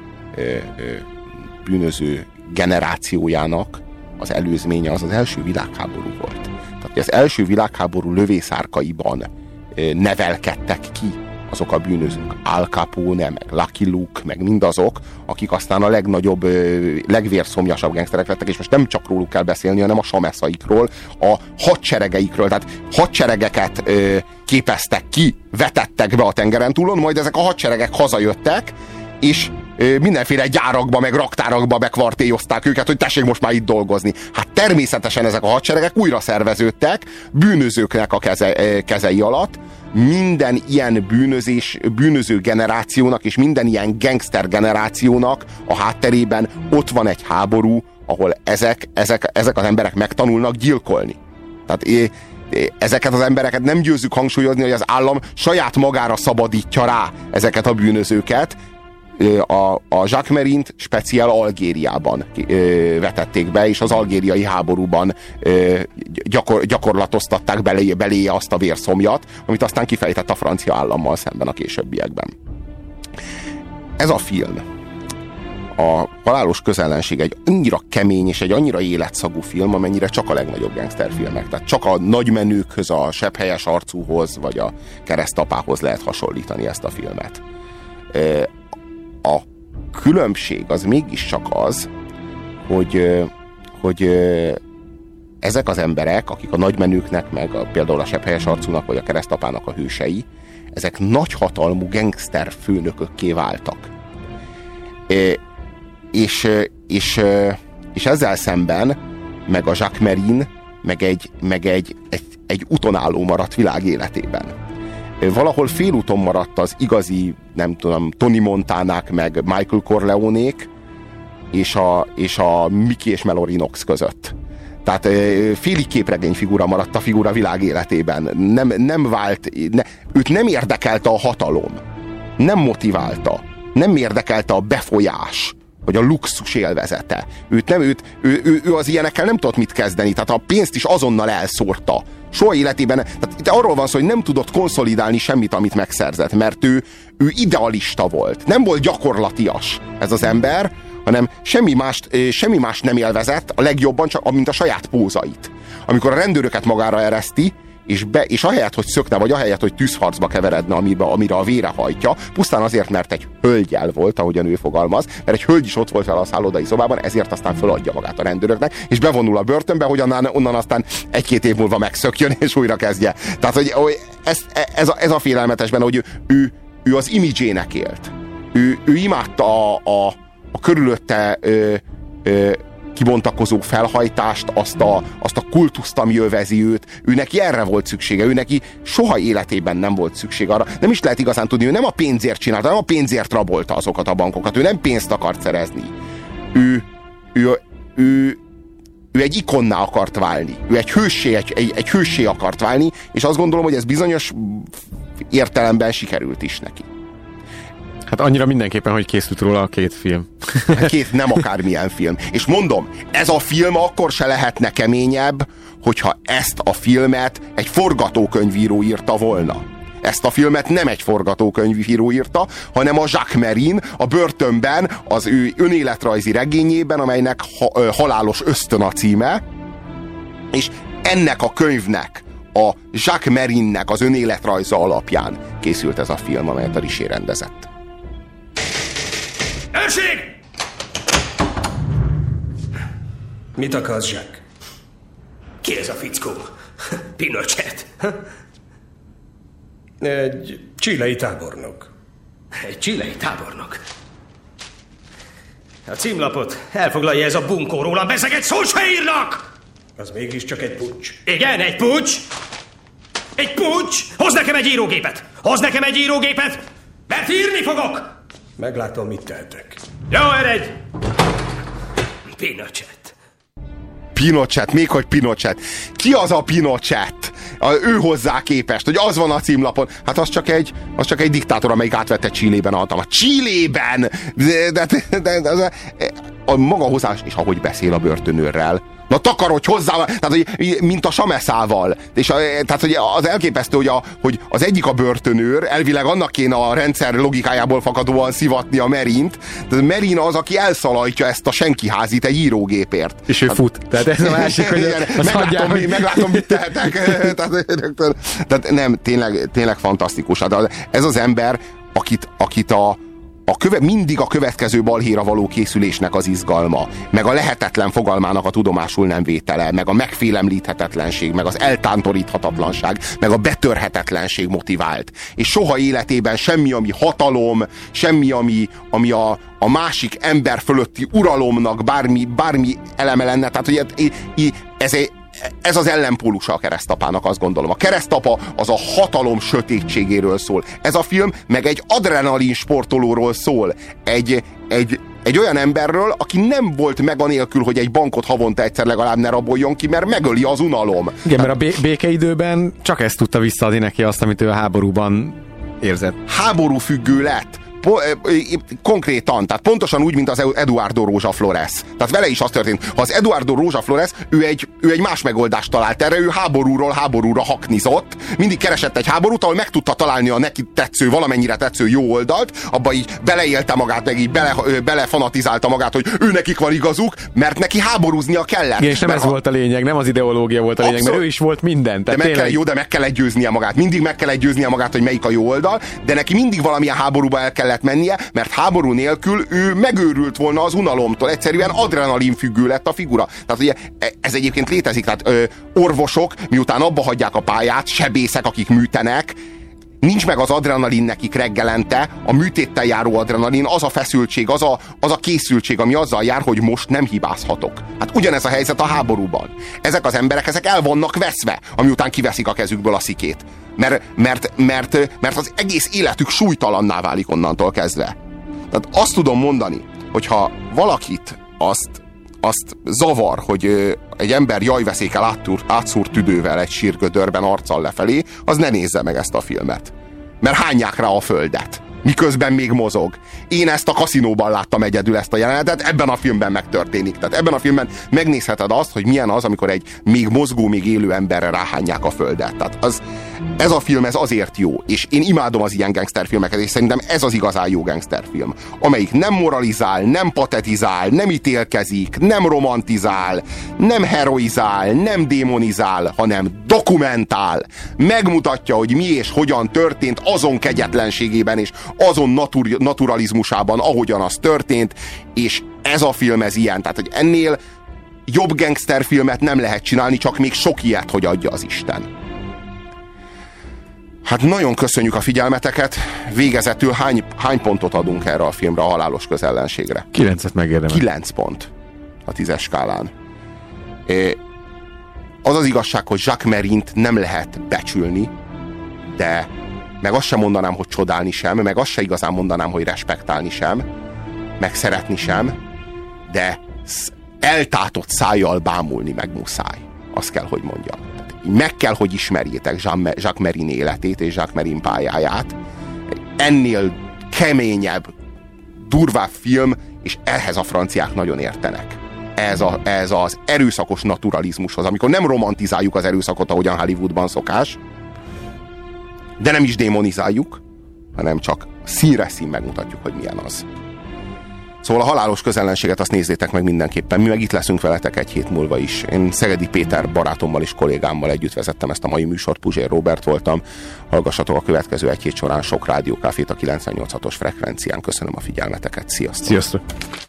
bűnöző generációjának az előzménye az az első világháború volt. Tehát az első világháború lövészárkaiban nevelkedtek ki azok a bűnözők, Al Capone, meg Lucky Luke, meg mindazok, akik aztán a legnagyobb, legvérszomjasabb gangsterek lettek, és most nem csak róluk kell beszélni, hanem a sameszaikról, a hadseregeikről, tehát hadseregeket ö, képeztek ki, vetettek be a tengeren túlon, majd ezek a hadseregek hazajöttek, és mindenféle gyárakba, meg raktárakba bekvartélyozták őket, hogy tessék most már itt dolgozni. Hát természetesen ezek a hadseregek újra szerveződtek, bűnözőknek a keze, kezei alatt, minden ilyen bűnözés, bűnöző generációnak és minden ilyen gangster generációnak a hátterében ott van egy háború, ahol ezek, ezek, ezek az emberek megtanulnak gyilkolni. Tehát é, é, ezeket az embereket nem győzzük hangsúlyozni, hogy az állam saját magára szabadítja rá ezeket a bűnözőket, a, a Jacques Merint speciál Algériában vetették be, és az algériai háborúban gyakor, gyakorlatoztatták belé, belé azt a vérszomjat, amit aztán kifejtett a francia állammal szemben a későbbiekben. Ez a film, a halálos közellenség egy annyira kemény és egy annyira életszagú film, amennyire csak a legnagyobb gangsterfilmek. Tehát csak a nagymenőkhöz, a sebhelyes arcúhoz, vagy a keresztapához lehet hasonlítani ezt a filmet. A különbség az mégiscsak az, hogy, hogy ezek az emberek, akik a nagymenőknek, meg a, például a sebhelyes arcúnak, vagy a keresztapának a hősei, ezek nagyhatalmú gangster főnökökké váltak. Ö, és, és, és ezzel szemben meg a Jacques Merin, meg egy, meg egy, egy, egy utonálló maradt világ életében valahol félúton maradt az igazi, nem tudom, Tony Montánák, meg Michael Corleonék, és a, és a Mickey és Mallory Knox között. Tehát félig képregény figura maradt a figura világ életében. Nem, nem vált, ne, őt nem érdekelte a hatalom. Nem motiválta. Nem érdekelte a befolyás vagy a luxus élvezete. Őt nem, őt, ő, ő, ő az ilyenekkel nem tudott mit kezdeni, tehát a pénzt is azonnal elszórta. Soha életében, tehát itt arról van szó, hogy nem tudott konszolidálni semmit, amit megszerzett, mert ő, ő idealista volt. Nem volt gyakorlatias ez az ember, hanem semmi mást, eh, semmi mást nem élvezett, a legjobban csak, mint a saját pózait. Amikor a rendőröket magára ereszti, és, be, és ahelyett, hogy szökne, vagy ahelyett, hogy tűzharcba keveredne, amibe, amire a vére hajtja, pusztán azért, mert egy hölgyel volt, ahogyan ő fogalmaz, mert egy hölgy is ott volt vele a szállodai szobában, ezért aztán föladja magát a rendőröknek, és bevonul a börtönbe, hogy onnan, onnan aztán egy-két év múlva megszökjön, és újra kezdje. Tehát, hogy, hogy ez, ez, a, ez a félelmetesben, hogy ő, ő, ő az imidzsének élt. Ő, ő imádta a, a, a körülötte ö, ö, kibontakozó felhajtást, azt a, azt a kultuszt, ami övezi őt. Ő neki erre volt szüksége, ő neki soha életében nem volt szükség arra. Nem is lehet igazán tudni, ő nem a pénzért csinálta, nem a pénzért rabolta azokat a bankokat, ő nem pénzt akart szerezni. Ő, ő, ő, ő egy ikonná akart válni. Ő egy hőssé, egy, egy, egy hőssé akart válni, és azt gondolom, hogy ez bizonyos értelemben sikerült is neki. Hát annyira mindenképpen, hogy készült róla a két film. Két nem akármilyen film. És mondom, ez a film akkor se lehetne keményebb, hogyha ezt a filmet egy forgatókönyvíró írta volna. Ezt a filmet nem egy forgatókönyvíró írta, hanem a Jacques Merin a börtönben az ő önéletrajzi regényében, amelynek ha, halálos ösztön a címe, és ennek a könyvnek, a Jacques Merinnek az önéletrajza alapján készült ez a film, amelyet a Risé rendezett. Rendőrség! Mit akarsz, Zsák? Ki ez a fickó? (laughs) Pinochet. (laughs) Egy csilei tábornok. Egy csilei tábornok? A címlapot elfoglalja ez a bunkó rólam, bezeget szó se írnak! Az mégiscsak egy pucs. Igen, egy pucs! Egy pucs! Hoz nekem egy írógépet! Hoz nekem egy írógépet! Mert írni fogok! Meglátom, mit tehetek. Jó, eredj! Pinochet. Pinochet, még hogy Pinochet. Ki az a Pinochet? A, ő hozzá képest, hogy az van a címlapon. Hát az csak egy, az csak egy diktátor, amelyik átvette Csillében a hatalmat. Csillében! De, de, de, de, de, de, a maga hozzá, és ahogy beszél a börtönőrrel, Na takarodj hozzá, tehát, hogy, mint a sameszával. És a, tehát, hogy az elképesztő, hogy, a, hogy az egyik a börtönőr, elvileg annak kéne a rendszer logikájából fakadóan szivatni a Merint, de Merin az, aki elszalajtja ezt a senkiházit egy írógépért. És ő fut. Tehát ez a másik, hogy az meglátom, hagyjál, hogy... meglátom, mit tehetek. (laughs) tehát, tehát nem, tényleg, tényleg fantasztikus. Hát ez az ember, akit, akit a, a köve, mindig a következő balhéra való készülésnek az izgalma, meg a lehetetlen fogalmának a tudomásul nem vétele, meg a megfélemlíthetetlenség, meg az eltántoríthatatlanság, meg a betörhetetlenség motivált. És soha életében semmi, ami hatalom, semmi, ami, ami a, a másik ember fölötti uralomnak bármi, bármi eleme lenne. Tehát, hogy ez egy, ez az ellenpólusa a keresztapának, azt gondolom. A keresztapa az a hatalom sötétségéről szól. Ez a film meg egy adrenalin sportolóról szól. Egy, egy, egy olyan emberről, aki nem volt meg anélkül, hogy egy bankot havonta egyszer legalább ne raboljon ki, mert megöli az unalom. Igen, mert a békeidőben csak ezt tudta visszaadni neki azt, amit ő a háborúban érzett. Háború függő lett po, konkrétan, tehát pontosan úgy, mint az Eduardo Rózsa Flores. Tehát vele is az történt. Ha az Eduardo Rózsa Flores, ő egy, ő egy más megoldást talált erre, ő háborúról háborúra haknizott, mindig keresett egy háborút, ahol meg tudta találni a neki tetsző, valamennyire tetsző jó oldalt, abba így beleélte magát, meg így bele, belefanatizálta magát, hogy ő nekik van igazuk, mert neki háborúznia kellett. Igen, és nem mert ez ha... volt a lényeg, nem az ideológia volt a lényeg, Abszolút. mert ő is volt minden. Tehát de meg kell, jó, de meg kell győznie magát. Mindig meg kell győznie magát, hogy melyik a jó oldal, de neki mindig valamilyen háborúba el kellett mennie, mert háború nélkül ő megőrült volna az unalomtól. Egyszerűen adrenalin függő lett a figura. Tehát ugye e, ez egyébként létezik, tehát ö, orvosok, miután abba hagyják a pályát, sebészek, akik műtenek, nincs meg az adrenalin nekik reggelente, a műtéttel járó adrenalin, az a feszültség, az a, az a készültség, ami azzal jár, hogy most nem hibázhatok. Hát ugyanez a helyzet a háborúban. Ezek az emberek, ezek el vannak veszve, amiután kiveszik a kezükből a szikét. Mert, mert, mert, mert az egész életük súlytalanná válik onnantól kezdve. Tehát azt tudom mondani, hogyha valakit azt, azt zavar, hogy egy ember jajveszékel áttúr, átszúrt tüdővel egy sírgödörben arccal lefelé, az ne nézze meg ezt a filmet. Mert hányják rá a földet miközben még mozog. Én ezt a kaszinóban láttam egyedül ezt a jelenetet, ebben a filmben megtörténik. Tehát ebben a filmben megnézheted azt, hogy milyen az, amikor egy még mozgó, még élő emberre ráhányják a földet. Tehát az, ez a film ez azért jó, és én imádom az ilyen gangsterfilmeket, és szerintem ez az igazán jó gangsterfilm, amelyik nem moralizál, nem patetizál, nem ítélkezik, nem romantizál, nem heroizál, nem démonizál, hanem dokumentál. Megmutatja, hogy mi és hogyan történt azon kegyetlenségében és azon natur, naturalizmusában, ahogyan az történt, és ez a film ez ilyen. Tehát, hogy ennél jobb gangsterfilmet nem lehet csinálni, csak még sok ilyet, hogy adja az Isten. Hát nagyon köszönjük a figyelmeteket. Végezetül hány, hány pontot adunk erre a filmre, a halálos közellenségre? Kilencet megérdemel. Kilenc pont a tízes skálán. Az az igazság, hogy Jacques Merint nem lehet becsülni, de meg azt sem mondanám, hogy csodálni sem, meg azt sem igazán mondanám, hogy respektálni sem, meg szeretni sem, de eltátott szájjal bámulni meg muszáj. Azt kell, hogy mondjam. Meg kell, hogy ismerjétek Jacques Merin életét és Jacques Merin pályáját. Ennél keményebb, durvább film, és ehhez a franciák nagyon értenek. Ez, a, ez az erőszakos naturalizmushoz, amikor nem romantizáljuk az erőszakot, ahogyan Hollywoodban szokás, de nem is démonizáljuk, hanem csak színre szín megmutatjuk, hogy milyen az. Szóval a halálos közellenséget azt nézzétek meg mindenképpen. Mi meg itt leszünk veletek egy hét múlva is. Én Szegedi Péter barátommal és kollégámmal együtt vezettem ezt a mai műsort. Puzsér Robert voltam. Hallgassatok a következő egy hét során sok rádiókáfét a 98.6-os frekvencián. Köszönöm a figyelmeteket. Sziasztok! Sziasztok!